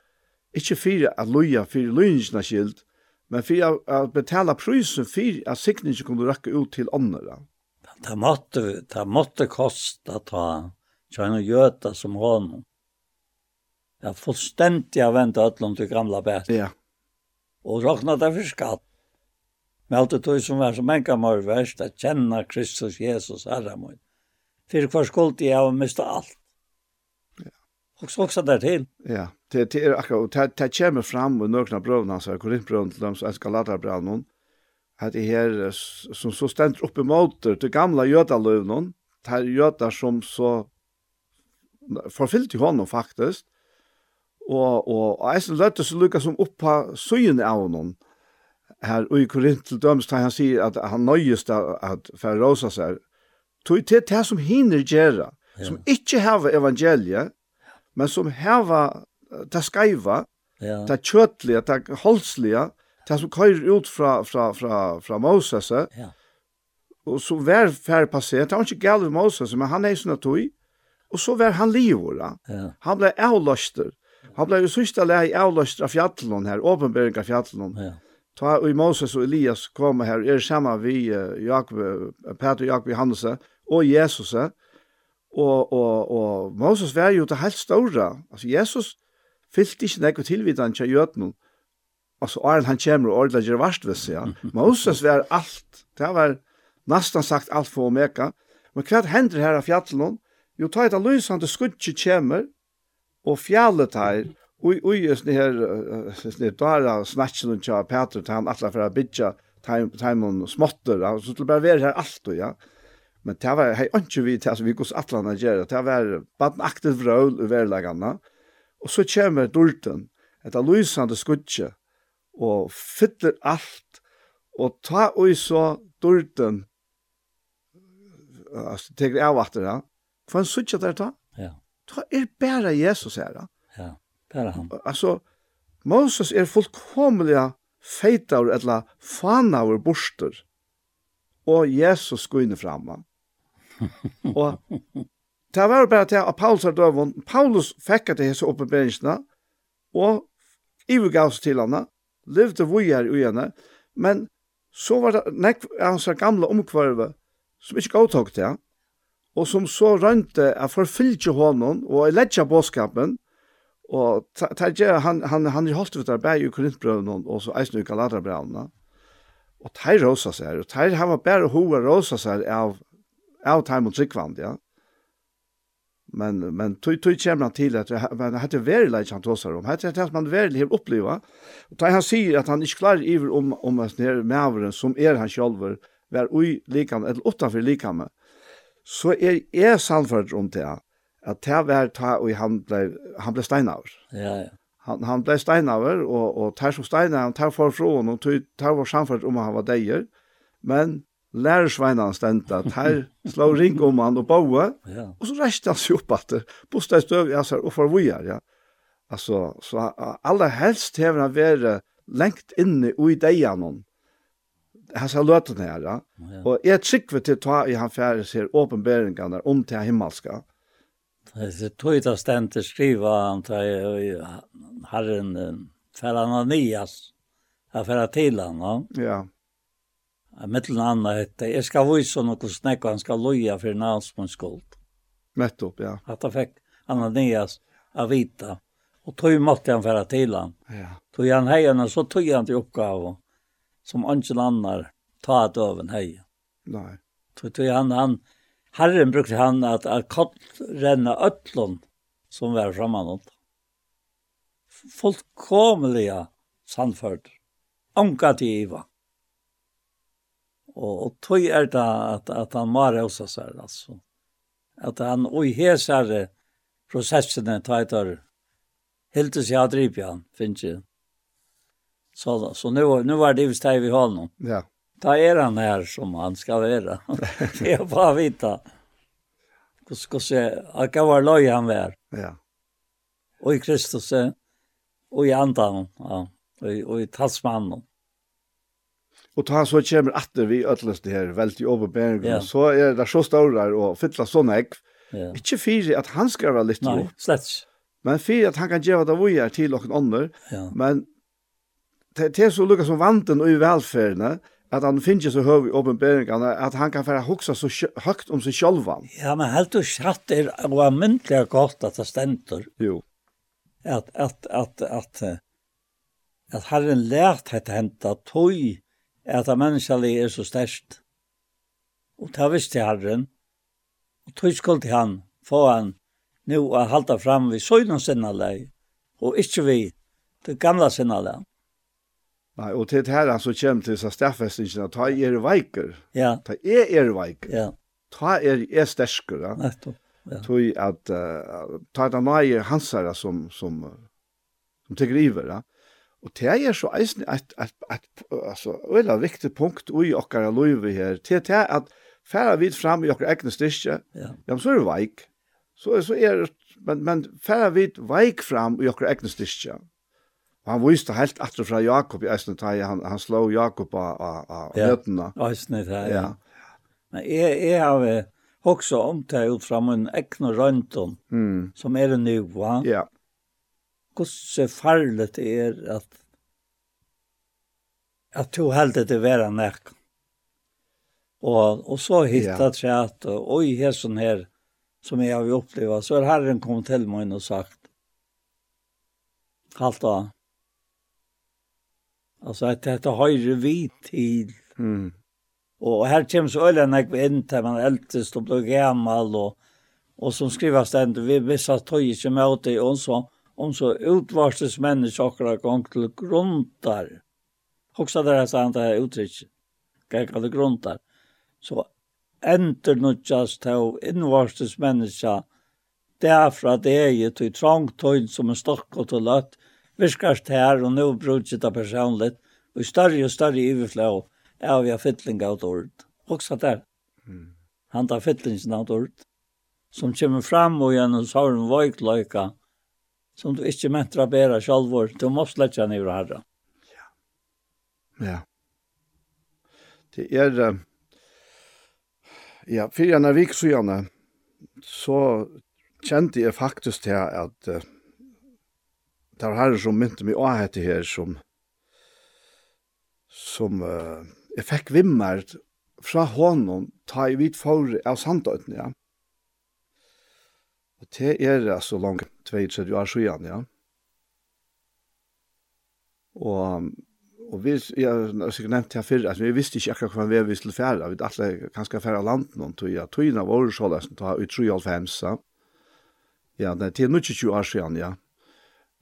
Ikke for at løye for løyningsene skilt, men for at betala prysen for at sikningen kunne røkke ut til åndere. Det måtte, det måtte kosta ta tjene gjøta som honom. Jeg fullstendig har ventet utlom til gamla bæt. Ja. Og råkna det for skatt. Men alt det tog som var som en gammel verst, at kjenne Kristus Jesus herre min. For hver skuld jeg har mistet alt. Ja. Og så også der til. Ja det det är akkurat det det kommer fram och några bröderna så Korintbrön till dem så Galaterbrön någon att det här som så ständer uppe emot det gamla jötalövnon tar jötar som så förfyllt i honom faktiskt og og eisen løtte så lukka som upp på søyen av honom her og i Korint til døms tar han sier at han nøyest at for rosa seg tog til det som hinner gjøre som ikke hava evangeliet men som hava det skeiva, ja. det kjøtlige, det holdslige, det som køyrer ut fra, fra, fra, fra Moses, ja. og så var færre passert, det var ikke galt ved Moses, men han er sånn at tog, og så var han livora. Ja. Han ble avløster. Han ble jo sørste lei avløster av fjallen her, åpenbering av fjallen. Ja. Ta og Moses og Elias kom her, er sammen vi Jakob, Peter og Jakob Johannes og Jesus, og, og, og Moses var jo det helt store. Altså Jesus, fyllt ikke nekko tilvidan til jøtnum, altså Arlen han kommer og ordentlig gjør verst ved seg, ja. (laughs) Moses var alt, det var nesten sagt alt for Omega, men hva hender her av fjallene? Jo, ta et av lysande skudget kommer, og fjallet her, Oj oj just det här det där där snatchen til char til han alla för att bitcha time time on smotter alltså skulle bara vara här allt och ja. Men det var hei, ikke vi til, altså, vi går alla gjør det var barnaktigt vrå överlägarna Og så kommer dulten, etter lysande skudje, og fyller alt, og ta ui så dulten, altså, teker av at det da, hva en skudje der ta? Ja. Ta er bare Jesus her da. Ja, bare han. Altså, Moses er fullkomlig feitaur, eller fanaur borster, og Jesus skulle inn framme. (laughs) og det var bare til at Paulus er døven. Paulus fikk at det hese oppenberingsene, og ivergavs til henne, levde vujer i henne, men så var det nekk av hans gamle omkvarve, som ikke godtok til og som så rønte at forfylte hånden og ledja bådskapen, og tægjer han, han, han er holdt ut av bæg i Korintbrøvene og så eisen i Galaterbrøvene, og tægjer rosa seg, og tægjer hava bare hoa rosa seg av, av tægjer mot ja men men tog tog kemna till att han hade väldigt like han tossar om hade det man väldigt har og och han sier att han ikke klar iver om om at ner med som är han sjølver vær oj likam eller åtta för likam så är är sannfärd om det at det var ta och han blev han blev steinaver ja ja. Han han blev steinaver och och tar som steinaver tar för från och tar var sannfärd om han var dejer men lærersveinene stendte, at her slå ring om han og boe, ja. og så reiste han seg opp at det, bostad støv, ja, og for vi er, ja. Altså, så aller helst hever han vært lengt inne i deianon, hans har løtene her, ja. ja. Og jeg trykker til ta i han fjerde ser åpenberingene om til himmelska. Det tog det stendt skriva han til herren, for han har for han til han, ja. Ja. Mittel annet hette, jeg skal vise noe snakk, han skal loja for en annen skuld. Nettopp, ja. At han fikk Ananias av vita. Og tog måtte han færa til han. Ja. Tog han heierne, så tog han til oppgave som ingen annar ta et øven hei. Nei. Tog, tog han, han, herren brukte han at, at kott renne øtlån som var frammanått. Fullkomliga sannførd. Anka til Ivan. Og, og tog er det at, at han mår oss så här alltså. Att han oj här processen tajtar helt så jag driver han finns ju. Så så nu nu var det visst här vi har noen. Ja. Da er han her som han skal ska vara. jag bara vita. Hur skal se att jag var løy han var. Ja. Og i Kristus og i andan ja. og, i, och i talsmannen. Og ta så kommer atter vi ødelast det her, veldig overbæring, ja. så er det så større og fylla sånn egg. Ja. Ikke fyrir at han skal være litt opp. Nei, slett. Men fyrir at han kan gjøre det vi er til noen andre. ja. Men det er så lukka som vanten og i velferdene, at han finner så høy i åpenbæringene, at han kan være hoksa så høyt om seg sjølva. Ja, men helt og slett er det myndelig godt at det stender. Jo. At, at, at, at, at, at herren lært hette henta tog at det menneskelig er så størst. Og det visste herren, og tog skuld til han, få han nu å halda fram vi søgnens sinnaleg, og ikke vi til gamla sinnaleg. Nei, og til herren så kommer til seg stedfestingen, ta er veiker, ja. ta er er veiker, ja. ta er er stersker, ja. Nettopp. Ja. Tog at uh, ta et av nøye som, som, som, tek tegriver, ja. Og det er så eisen et, et, et, altså, veldig viktig punkt i okkara løyve her, til det er at færa vidt fram i okkara egne styrke, ja. ja, men så er det veik. Så, så er det, men, men færa vidt veik fram i okkara egne styrke. Og han viste helt atter fra Jakob i eisen, han, han slå Jakob av, av, av ja. nøttene. Eisen, det er, ja. ja. Men jeg, jeg har også omtalt fra min egne røntgen, mm. som er det nu, va? Ja hvordan farligt det er at at to heldig det være nek. Og, og så hittet jeg at, og i sånn her, som jeg har opplevd, så er Herren kommet til meg og sagt, halt da, Altså, at dette høyre vi til. Mm. Og her kommer så øyne jeg inn til man eldest og blir gammel, og, og som skriver stendt, vi visste at tog ikke med det, og sånn, om så utvarstes människor gång till grundar. Också där jag sa han det här uttrycket. Gäckar det grundar. Så enter nutjas till invarstes människa därför att det är ju till trångtöjd som en stock och till lött viskast här och nu brukar det personligt och större och större överflöd av jag fytling av ord. Också där. Han tar fyttlingen av ord som kommer fram och genom såren vajklöjka som du ikke mentra bæra sjálfur, du må slett kjenne i herra. Ja. Ja. Det er, ja, fyrir enn vik så så kjente jeg faktisk til at uh, det var herre som mynte meg av hette her, som, som uh, jeg fikk vimmer fra hånden, ta i vidt for av sandøyden, ja. Mm Og det er altså langt 32 år siden, ja. Og, og vi, jeg har sikkert nevnt det før, altså, vi visste ikke akkurat hva vi visste til fære. Vi hadde kanskje fære land noen tog, ja. Togene var så løsene, ta ut 3,5, ja. Ja, det er til 20 år siden, ja.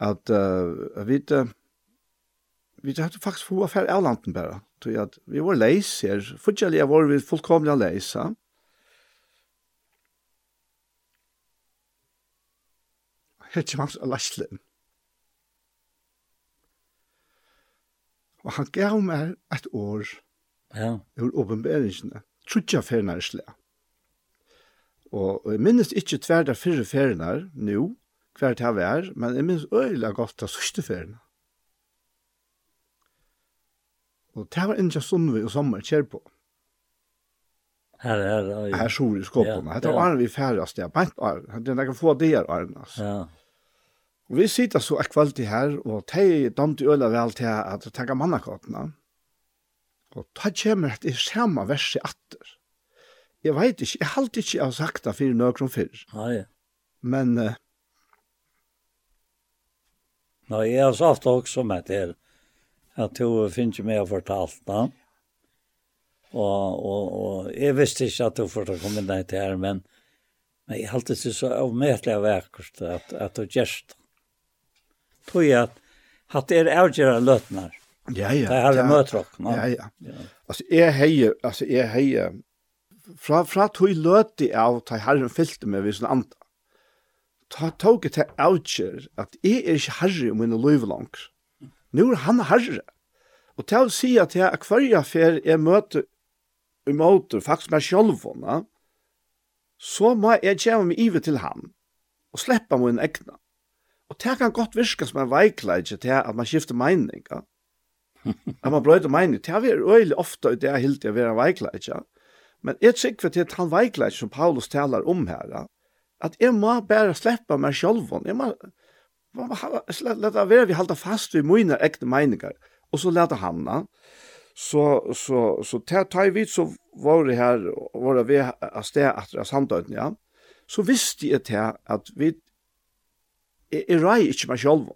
At uh, vi, uh, vi hadde faktisk få affære av landen bare. Tog at vi var leis her, fortsatt var vi fullkomlig leis, ja. hittir hans av læslen. Og han gav meg et år ja. ur åpenberingene, trutja fernar slæ. Og jeg minnes ikke tverda fyrre fernar nu, hver det var, men jeg minnes øyla godt av sørste fernar. Og det var ikke sånn vi og sommer kjær på. Her er det. Her sår i skåpene. Her var vi færre sted. Bant var. Det er noen få der, Arne. Ja. Og vi sitter så et kvalitet her, og de domte øla vel til at tenke mannakåtene. Og da kommer det samme vers i atter. Jeg vet ikke, jeg halte ikke jeg har sagt det for noen før. Nei. Ja. Men... Uh, Nei, jeg har sagt det også med til at du finner meg å fortalt da. Og, og, og jeg visste ikke at du fortalte komme inn til her, men, men jeg halte det så avmøtelig av vekkert at, at du gjerst det tog jag att det är avgöra lötnar. Ja, ja. Det här är mötrock. Ja, ja. Alltså, jag hejer, alltså, jag hejer, fra, fra tog løti av, ta herren fyllte meg vid sånn andre. Ta tog til avgjør at jeg er ikke herre om mine liv langt. Nå er han herre. Og til å si at jeg er hver affær jeg møter imot faktisk meg selv, så må jeg gjøre meg ivet til ham og slippe min egna. Og det kan godt virke som en veikleidje til at man skifter mening. Ja? At man brøyder mening. Det er øyelig ofte i det jeg hilder å være en veikleidje. Men jeg tykker til at han veikleidje som Paulus taler om her, ja? at jeg må bare slippe meg selv. Jeg må må lette være vi halda fast ved mine ekte meninger. Og så lette han Ja? Så, så, så til ta i vidt så var det her, var det ved av sted etter samtøyden, ja. Så visste jeg til at vi jeg, jeg rei ikke meg selv.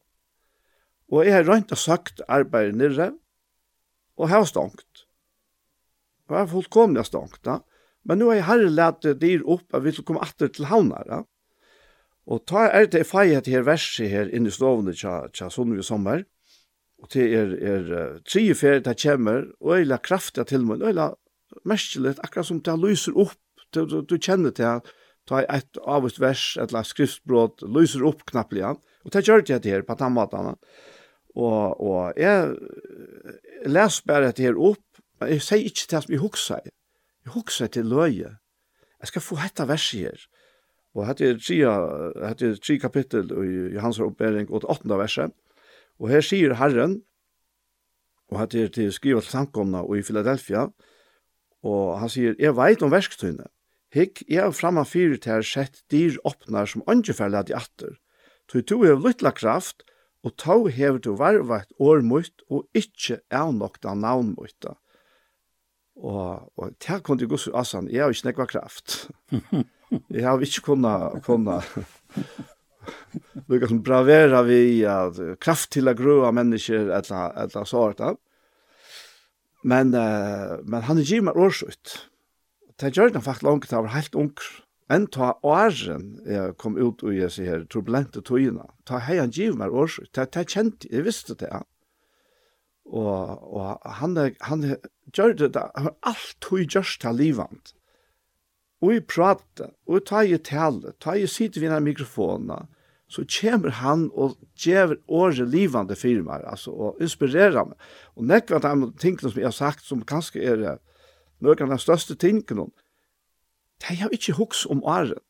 Og jeg har rønt og sagt arbeidet nere, og har stångt. Og jeg har fullkomlig stångt, da. Men nå har jeg herre lett dyr opp at vi skal komme atter til havnere. Og ta er det feiet her verset her inne i stovene tja, tja Sundby sommer. Og det er, er tre ferie til kommer, og jeg la kraftig til meg, og jeg la merkelig, akkurat som det lyser opp, du, du, du kjenner til at ta ett avvist vers eller skriftbrot lyser upp ja. och det gjør det här på tammatan och och jag läs bara det här upp jeg säger inte det som jag huxar jag huxar till löje Jeg ska få hette verset her. och hade er tre hade tre kapitel i Johans uppbäring det åttende verset. Och här säger Herren og hade til skrivet samkomna och i Philadelphia och han säger jag vet om verktygen Hikk, jeg er framme fyrir til sett dyr åpner som andre færre i atter. Tui tu hev lytla kraft, og tau hev du varvagt år mot, og ikkje er navn mot. Og, og til kom til Guds Asan, jeg har ikke nekva kraft. (laughs) Jeg har ikke kunna, kunna, lukka som bravera vi at kraft til a grua mennesker, etla, etla såret Men, uh, men han er gir meg årsut det gjør det faktisk langt, det var helt ung. Enn ta åren jeg kom ut og jeg sier turbulente togene, ta hei han giv meg års, det, det kjente, jeg visste det. Og, og han, han gjør det, han alt tog gjørst til livet. Og jeg prater, og jeg tar i tale, tar i sitter ved mikrofonen, så kommer han og gjør året livende firmaer, altså, og inspirerer meg. Og nekker at han tingene som jeg har sagt, som kanskje er det, nøkene av største tingene, de har ikke huks om året.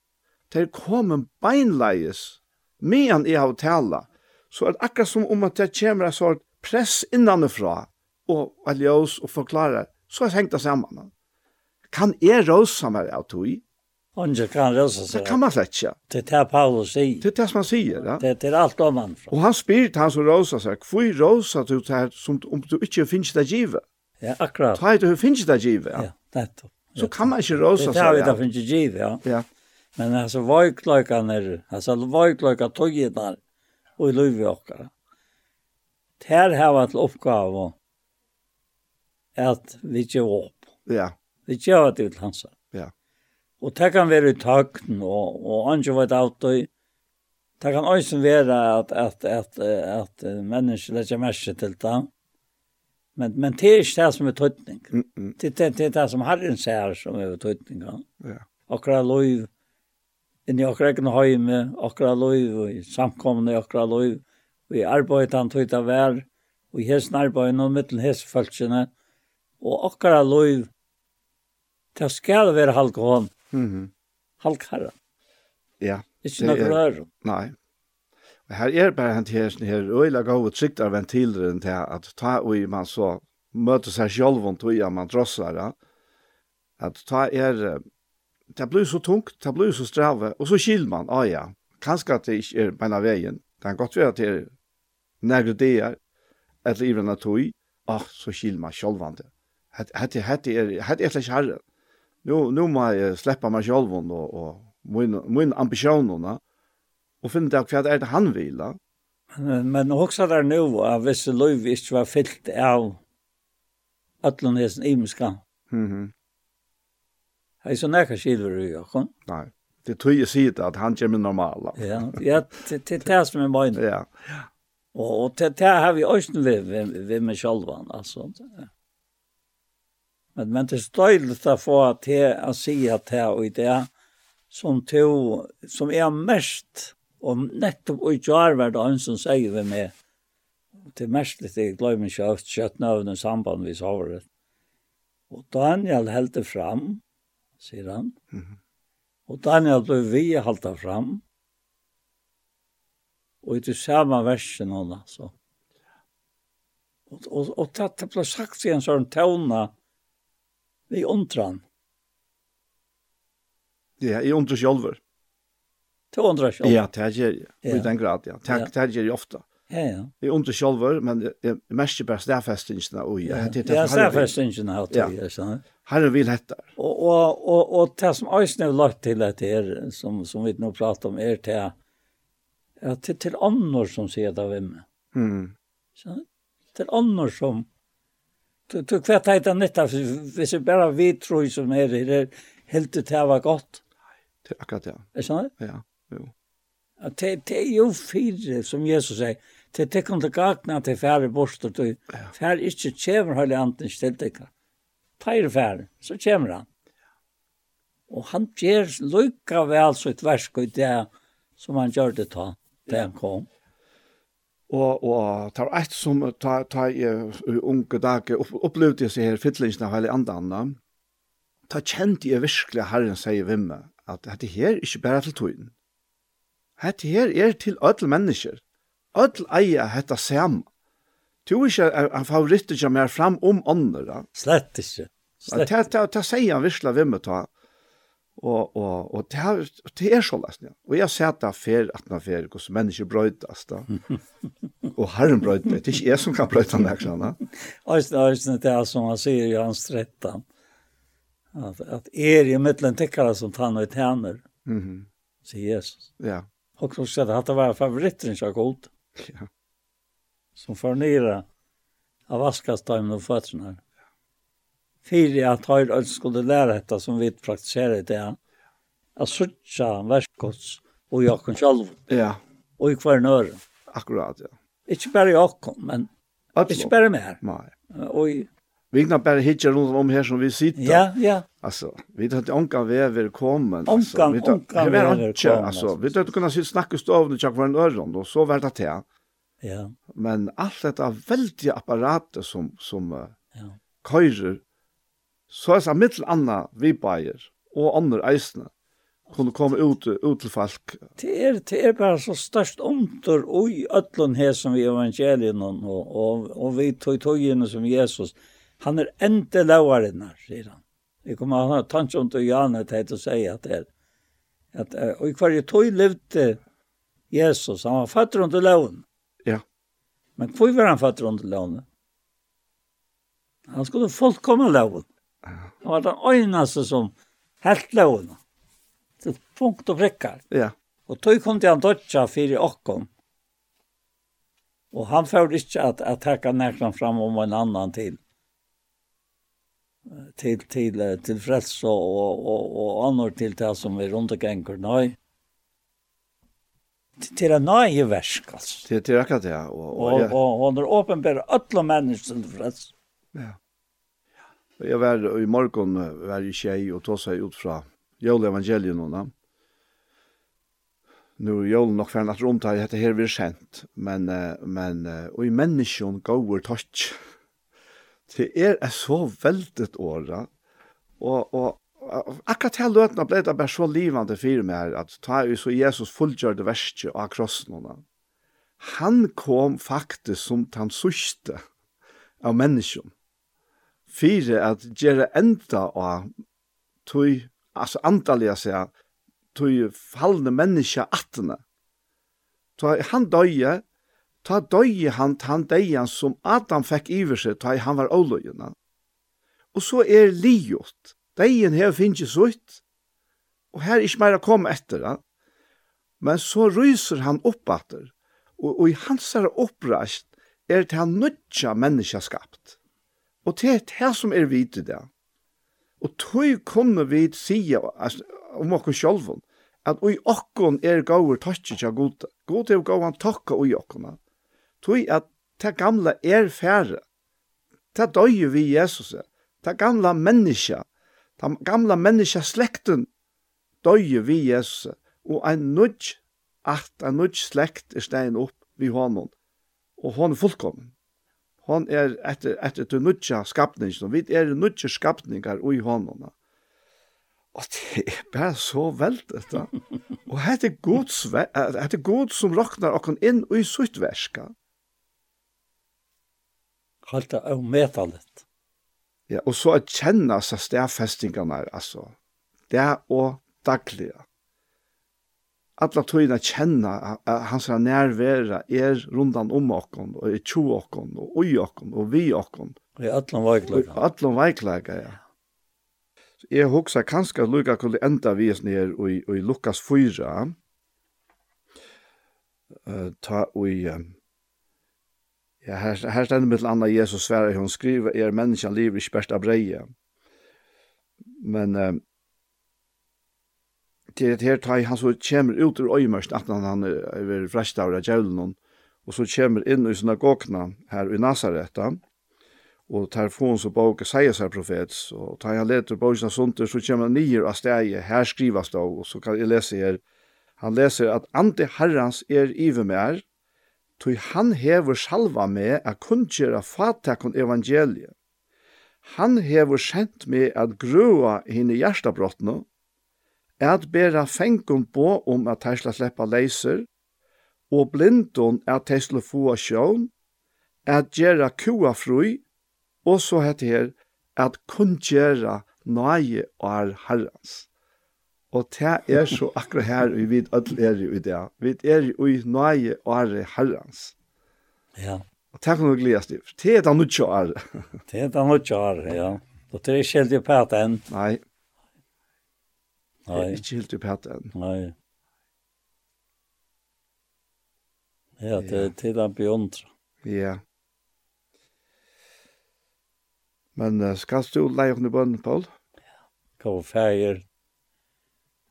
De kommer beinleies, medan jeg har tala, så er det akkurat som om at det kommer en sort press innanifra, og aljøs og forklarer, så er det hengt det sammen. Kan jeg råse meg av tog? Onge kan røsa seg. Det kan man fletja. Det er det Paulus sier. Det er det som han sier, ja. Det, det er alt om han fra. Og han spyrt han som rosa seg, hvor rosa du det her som om du ikke finnes det givet? Ja, akkurat. Ta du finnes det givet. Ja, Ja, det. Så kan man ikke rosa så. Det har vi det givet, ja. Ja. Men alltså vojklökan är, alltså vojklökan tog i där och i löv och. Här har varit oppgave at vi ger opp. Ja. Vi ger det ut hans. Ja. Og det kan være i tagn og, og andre vet alt og det kan også være at, at, at, at, at mennesker lägger mest til det. Men, men det er ikke det som er tøytning. Mm -mm. Det, det, det er det som Herren ser som er tøytning. Ja. Akkurat lov, inni akkurat egen høyme, akkurat lov, og samkomne akkurat lov, og i arbeidet han tøyta vær, og i hesten arbeidet noen mittelen och og akkurat lov, det skal være halvgående. Mm -hmm. Ja. Ikke noe rørum. Nei, her er bare han til her øyla gode trygtar ventileren til at ta og man så møter seg selv om tog man drossar at ta er det blir så tungt, det blir så strave og så kyl man, ah ja, kanskje at det ikke er beina veien, det kan godt være at det er nærmere det er eller i vrena tog, ah, så kyl man sjølvande hette, hette er, hette er slik herre. Nu, nu må jeg sleppa meg sjølvande og, og min, min ambisjonene og finne ut hva er det han vil. Da. Men, men også der nå, at hvis løyv ikke var fyllt av atlen hesten imenska. Mm -hmm. Jeg så nekka skilver i Jakob. Nei, det tror jeg sier det, at han kommer normala. ja, ja det, det er det som er mine. Ja. Og, og det, det har vi også vi, vi, vi med selv, altså. Men, men det er støylet å få til å si at det og det som to, som er mest Og nettopp og ikke har vært han som sier vi med til glemmer ikke at kjøtt kjøttnøvnen samband vi sa det. Og Daniel held det fram, sier han. Mm -hmm. Og Daniel ble vi holdt det fram. Og i det samme versen hon, altså. Og, og, og det ble sagt i en sånn tøvna vi undran. Ja, jeg undrer sjølver. 200 sjálv. Ja, det er ja. i den grad, ja. Det er det ofte. Ja, ja. Det er under sjálver, men det er mest bare stedfestingene. og ja. Ja, stærfestingene har det, ja, sånn. Herre vil hetta. Og, og, og, og det som Øysen har lagt til at det er, som, som vi nå prater om, er til ja, til, til andre som sier det av hjemme. Mm. Så, til andre som Du, du vet kvært heita nytt, hvis det bare vi tror som er det, helt til det var godt. Nei, det er akkurat det. Er sånn? Ja. At det, det er jo fire, som Jesus sier, det er tekken til gagna til færre bort, og du færre ikke kommer høylig anten til tekken. Teir færre, så kommer han. Og han gjør lykka vel så et versk i det som han gjør det ta, det han kom. Og, og det var et som ta, ta, i unge dager, upp, opplevde jeg seg her fytlingsene av hele andre andre, ta kjente jeg virkelig herren sier ved meg at dette her er ikke bare til tøyen. Hette her er til ødel mennesker. Ødel eier hetta sam. Du er ikke en favoritt som er fram om ånder. Slett ikkje. Slett. Det ta, sier han virkelig vi med ta. Og, og, og det, er, det er så løsning. ja. Og jeg ser det fer at man fer, hvordan mennesker brøytas da. og herren brøyt meg, det er ikke jeg som kan brøyta den her, sånn. Øystein, Øystein, det er som han sier i hans trettan. At, at er i mittlen tekkara som tann og tjener, mm -hmm. sier Jesus. Ja. Och så sa det att det var favoriten så god. Ja. Som förnira av askastajmen och fötterna. Fyra att ha ett skulle lära detta som vi praktiserar det. Att sucha verskots och jag kan själv. Ja. Och i kvar nöre. Akkurat, ja. Inte bara jag kom, men Absolut. inte bara mer. Nej. Och i Vi kan bare hitta rundt om her som vi sitter. Ja, ja. Altså, vi vet inte onka väver kommen. Onka, onka väver kommen. Altså, vi vet inte kunna sitta snacka stovna och tjacka en öron og så vart det här. Ja. Men allt detta veldige apparater som, som ja. køyrer, så er det mittel anna vi bæger, och andra eisene, kunne komme ut, ut til folk. Det är, det är bara så størst omtor og i ötlun her som vi evangelien och, och, och vi tog tog som Jesus. Han er ente lauarinnar, sier han. Vi kommer ha tanke om til Janne til å si at det er. At, og i hver tog levde Jesus, han var fatter under loven. Ja. Men hvor var han fatter under loven? Han skulle fullkomna loven. Han var den øynaste som helt loven. Til punkt og prikkar. Ja. Og tog kom til han dødja fyrir okkom. Og han får ikke at, at her kan nærkene fram om en annan til til til til frels og og og og annor til det som er rundt gänger nei Til en nøye versk, altså. Til, til akkurat det, ja. Og, og, og, og, er åpenbærer alle mennesker til frels Ja. Jeg var i morgen, var i tjej og tog seg ut fra jøle evangelien og da Nu er jævlig nok for at rundt her dette her vi er kjent, men, men, og i menneskjon går touch Det er et så veldig åra, og, og akkurat til løtene ble det bare så livende for meg her, at ta jo så Jesus fullgjør det verste av krossen henne. Han kom faktisk som den sørste av mennesken. Fire at gjøre enda av tog, altså antallet seg, tog fallende mennesker attene. Så han døye, Ta døye han han deian som Adam fekk iver seg ta han var oløyna. Og så er liot. Deien her finnes ikke sutt. Og her er ikke mer å komme etter han. Men så ryser han opp etter. Og, og i hans er oppreist er det han nødja menneska skapt. Og det er det som er vidt i det. Og tog kommer vi sige om okkur sjálfum at oi okkon er gaur tøtsi tja gode. Gode er gaur han takka oi okkona tog at det gamla er færre. Det døy vi Jesus. Det gamla menneska, det gamla menneska slekten døy vi Jesus. Og ein nudj, at ein nudj slekt er stein opp vi honom. Og hon er fullkommen. Hon er etter, etter til nudja skapningen. Vi er nudja skapningar ui honom. Og det er bare så veldig da. Og dette er god, som råkner okken inn i suttverska helt av metalet. Ja, og så at kjenne seg stedfestingene, altså. Det er og daglige. Alla tøyna kjenna hans nærværa er rundan om okkon, og i tjo okkon, og oi okkon, og vi okkon. Og i allan veiklega. Og allan veiklega, ja. Så jeg hugsa kanskje at Luka kunne enda vis ned og i, i Lukas 4, uh, ta og i... Um, Ja, her, her stender mitt landa Jesus svære, hun skriver, er menneskene liv i spørst av breie. Men det til et her tag, han så kommer ut ur øymørst, at han er ved frest av djævlen, og så kommer inn i synagogna her i Nazareta, og tar få så bak sier seg profets, og tar han leter på sånt, så kommer han nyer av steget, her skrivas det, og så kan jeg lese her, han leser at ante herrans er ive er, tog han hever salva med at kunngjera fatakon evangeliet. Han hever sendt med at grua henne hjertabrottene, at bera fengum på om at de skal sleppa leiser, og blindon at de skal få sjån, at gjera kua frui, og så hette her at kunngjera nøye og er herrens. Og det er så akkurat her vi vet alle er i det. Vi er i nøye åre herrens. Ja. Og det kan du gledes til. Det er det nødvendig åre. det er det nødvendig åre, ja. Og det er ikke helt i pæt enn. Nei. Nei. Det er ikke helt i pæt enn. Nei. Ja, det er til å beundre. Ja. Men uh, skal du leie henne i bønnen, Paul? Ja. Gå og feir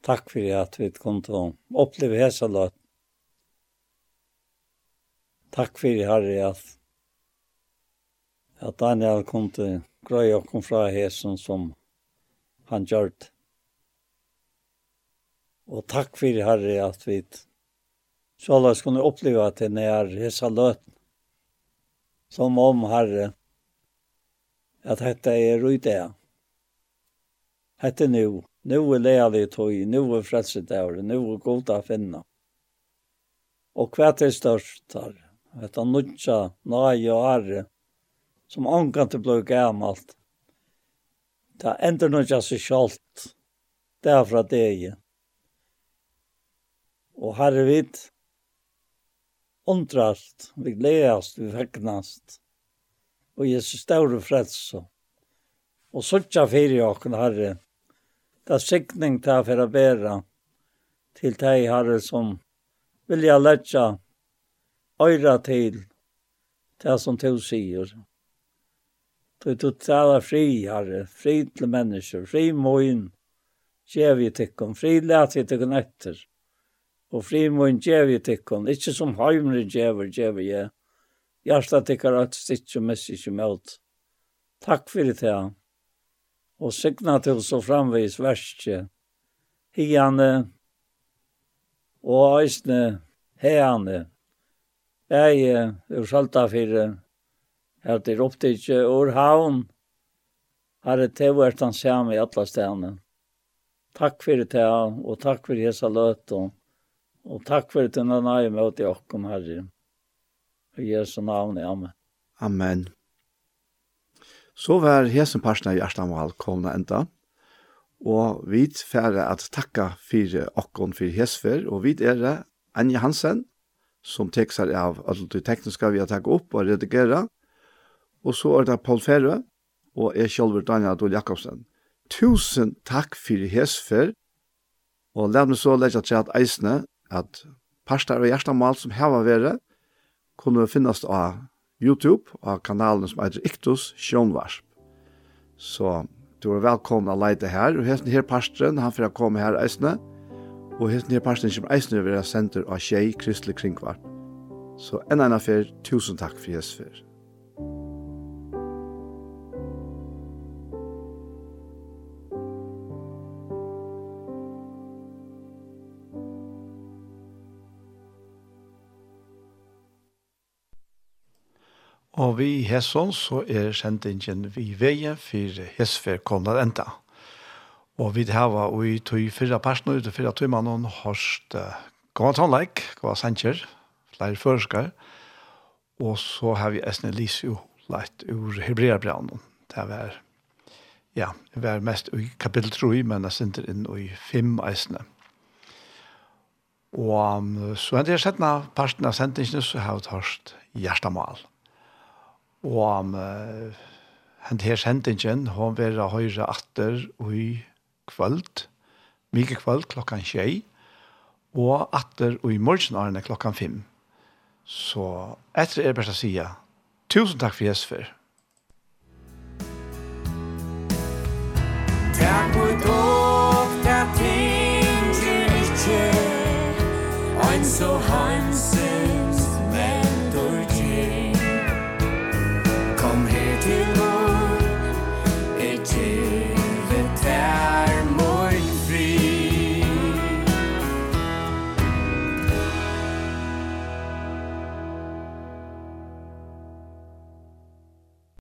Takk for at vi kom til å oppleve hese løt. Takk for Herre at, at Daniel kom til grøy og kom fra hesen som han gjør det. Og takk for Herre at vi så la oss kunne oppleve at det er hese løt. Som om Herre at dette er ute. Hette nu. Nu er leali tog, nu er frelset av, nu er god å finne. Og hva er størst her? Etta nutja, nøye og ære, som ankan til blei gammalt. Det ender nutja seg sjalt, det er fra deg. Og herre vidt, undrast, vi gledast, vi fegnast, og Jesus større frelse. Og suttja fyrir okken, herre, det sikning ta for å bæra til deg, Herre, som vilja letja øyra til det som du sier. Du totala fri, Herre, fri til mennesker, fri moin, gjev i tikkum, fri let i tikkum etter, og fri moin gjev i tikkum, ikkje som heimre gjever, gjever jeg. Hjertet tikkar at stikkje messi ikkje møt. Takk fyrir det, og signa til så framvis verskje. Hiane og eisne heane. Bæje ur at det til opptidje ur havn, her er tevert han samme i alle stedene. Takk fyrir det, og takk fyrir hesa løt, og, og takk fyrir det nødvendig møte i okkom, Herre. I Jesu navn, Amen. Amen. Så var hesen parten i Arstanval komna enda, og vi færre at takka fyrir okkon fyrir hesfer, og vi er det Anja Hansen, som teksar av alt det tekniska vi har takka opp og redigera, og så er det Paul Ferre, og jeg sjálfur Daniel Adol Jakobsen. Tusen takk fyrir hesfer, og la meg så leggja til at eisne, at parter og hjertemål som heva vere, kunne finnast av YouTube og kanalen som heter Iktus Sjånvarsp. Så du er velkommen å leite her. Og hesten her pastoren, han får komme her eisne. Og hesten her pastoren kommer eisne over senter av Kjei Kristelig Kringvarp. Så enn enn affær, tusen takk for Jesfer. Og vi hesson så er sendingen vi veien for hesfer kommer enda. Og vi har vært i tog fyrre personer ut og fyrre tog mannen hørst uh, gammel tannleik, gammel sanger, flere førskar. Og så har vi Esne Lisio lagt ur Hebreabraunen. Det var, ja, det var mest i kapittel 3, men jeg sender inn i fem eisene. Og um, så enn jeg sett sett parten av sendingen, så har vi hørst hjertemål. Hjertemål. Og um, hent her sendingen, hon vera høyre atter i kvöld, mye kvöld klokkan tjei, og atter i morgenarene klokkan fem. Så etter er best å sige, tusen takk for Jesper. Takk for dog, der ting til ikke, ein so hans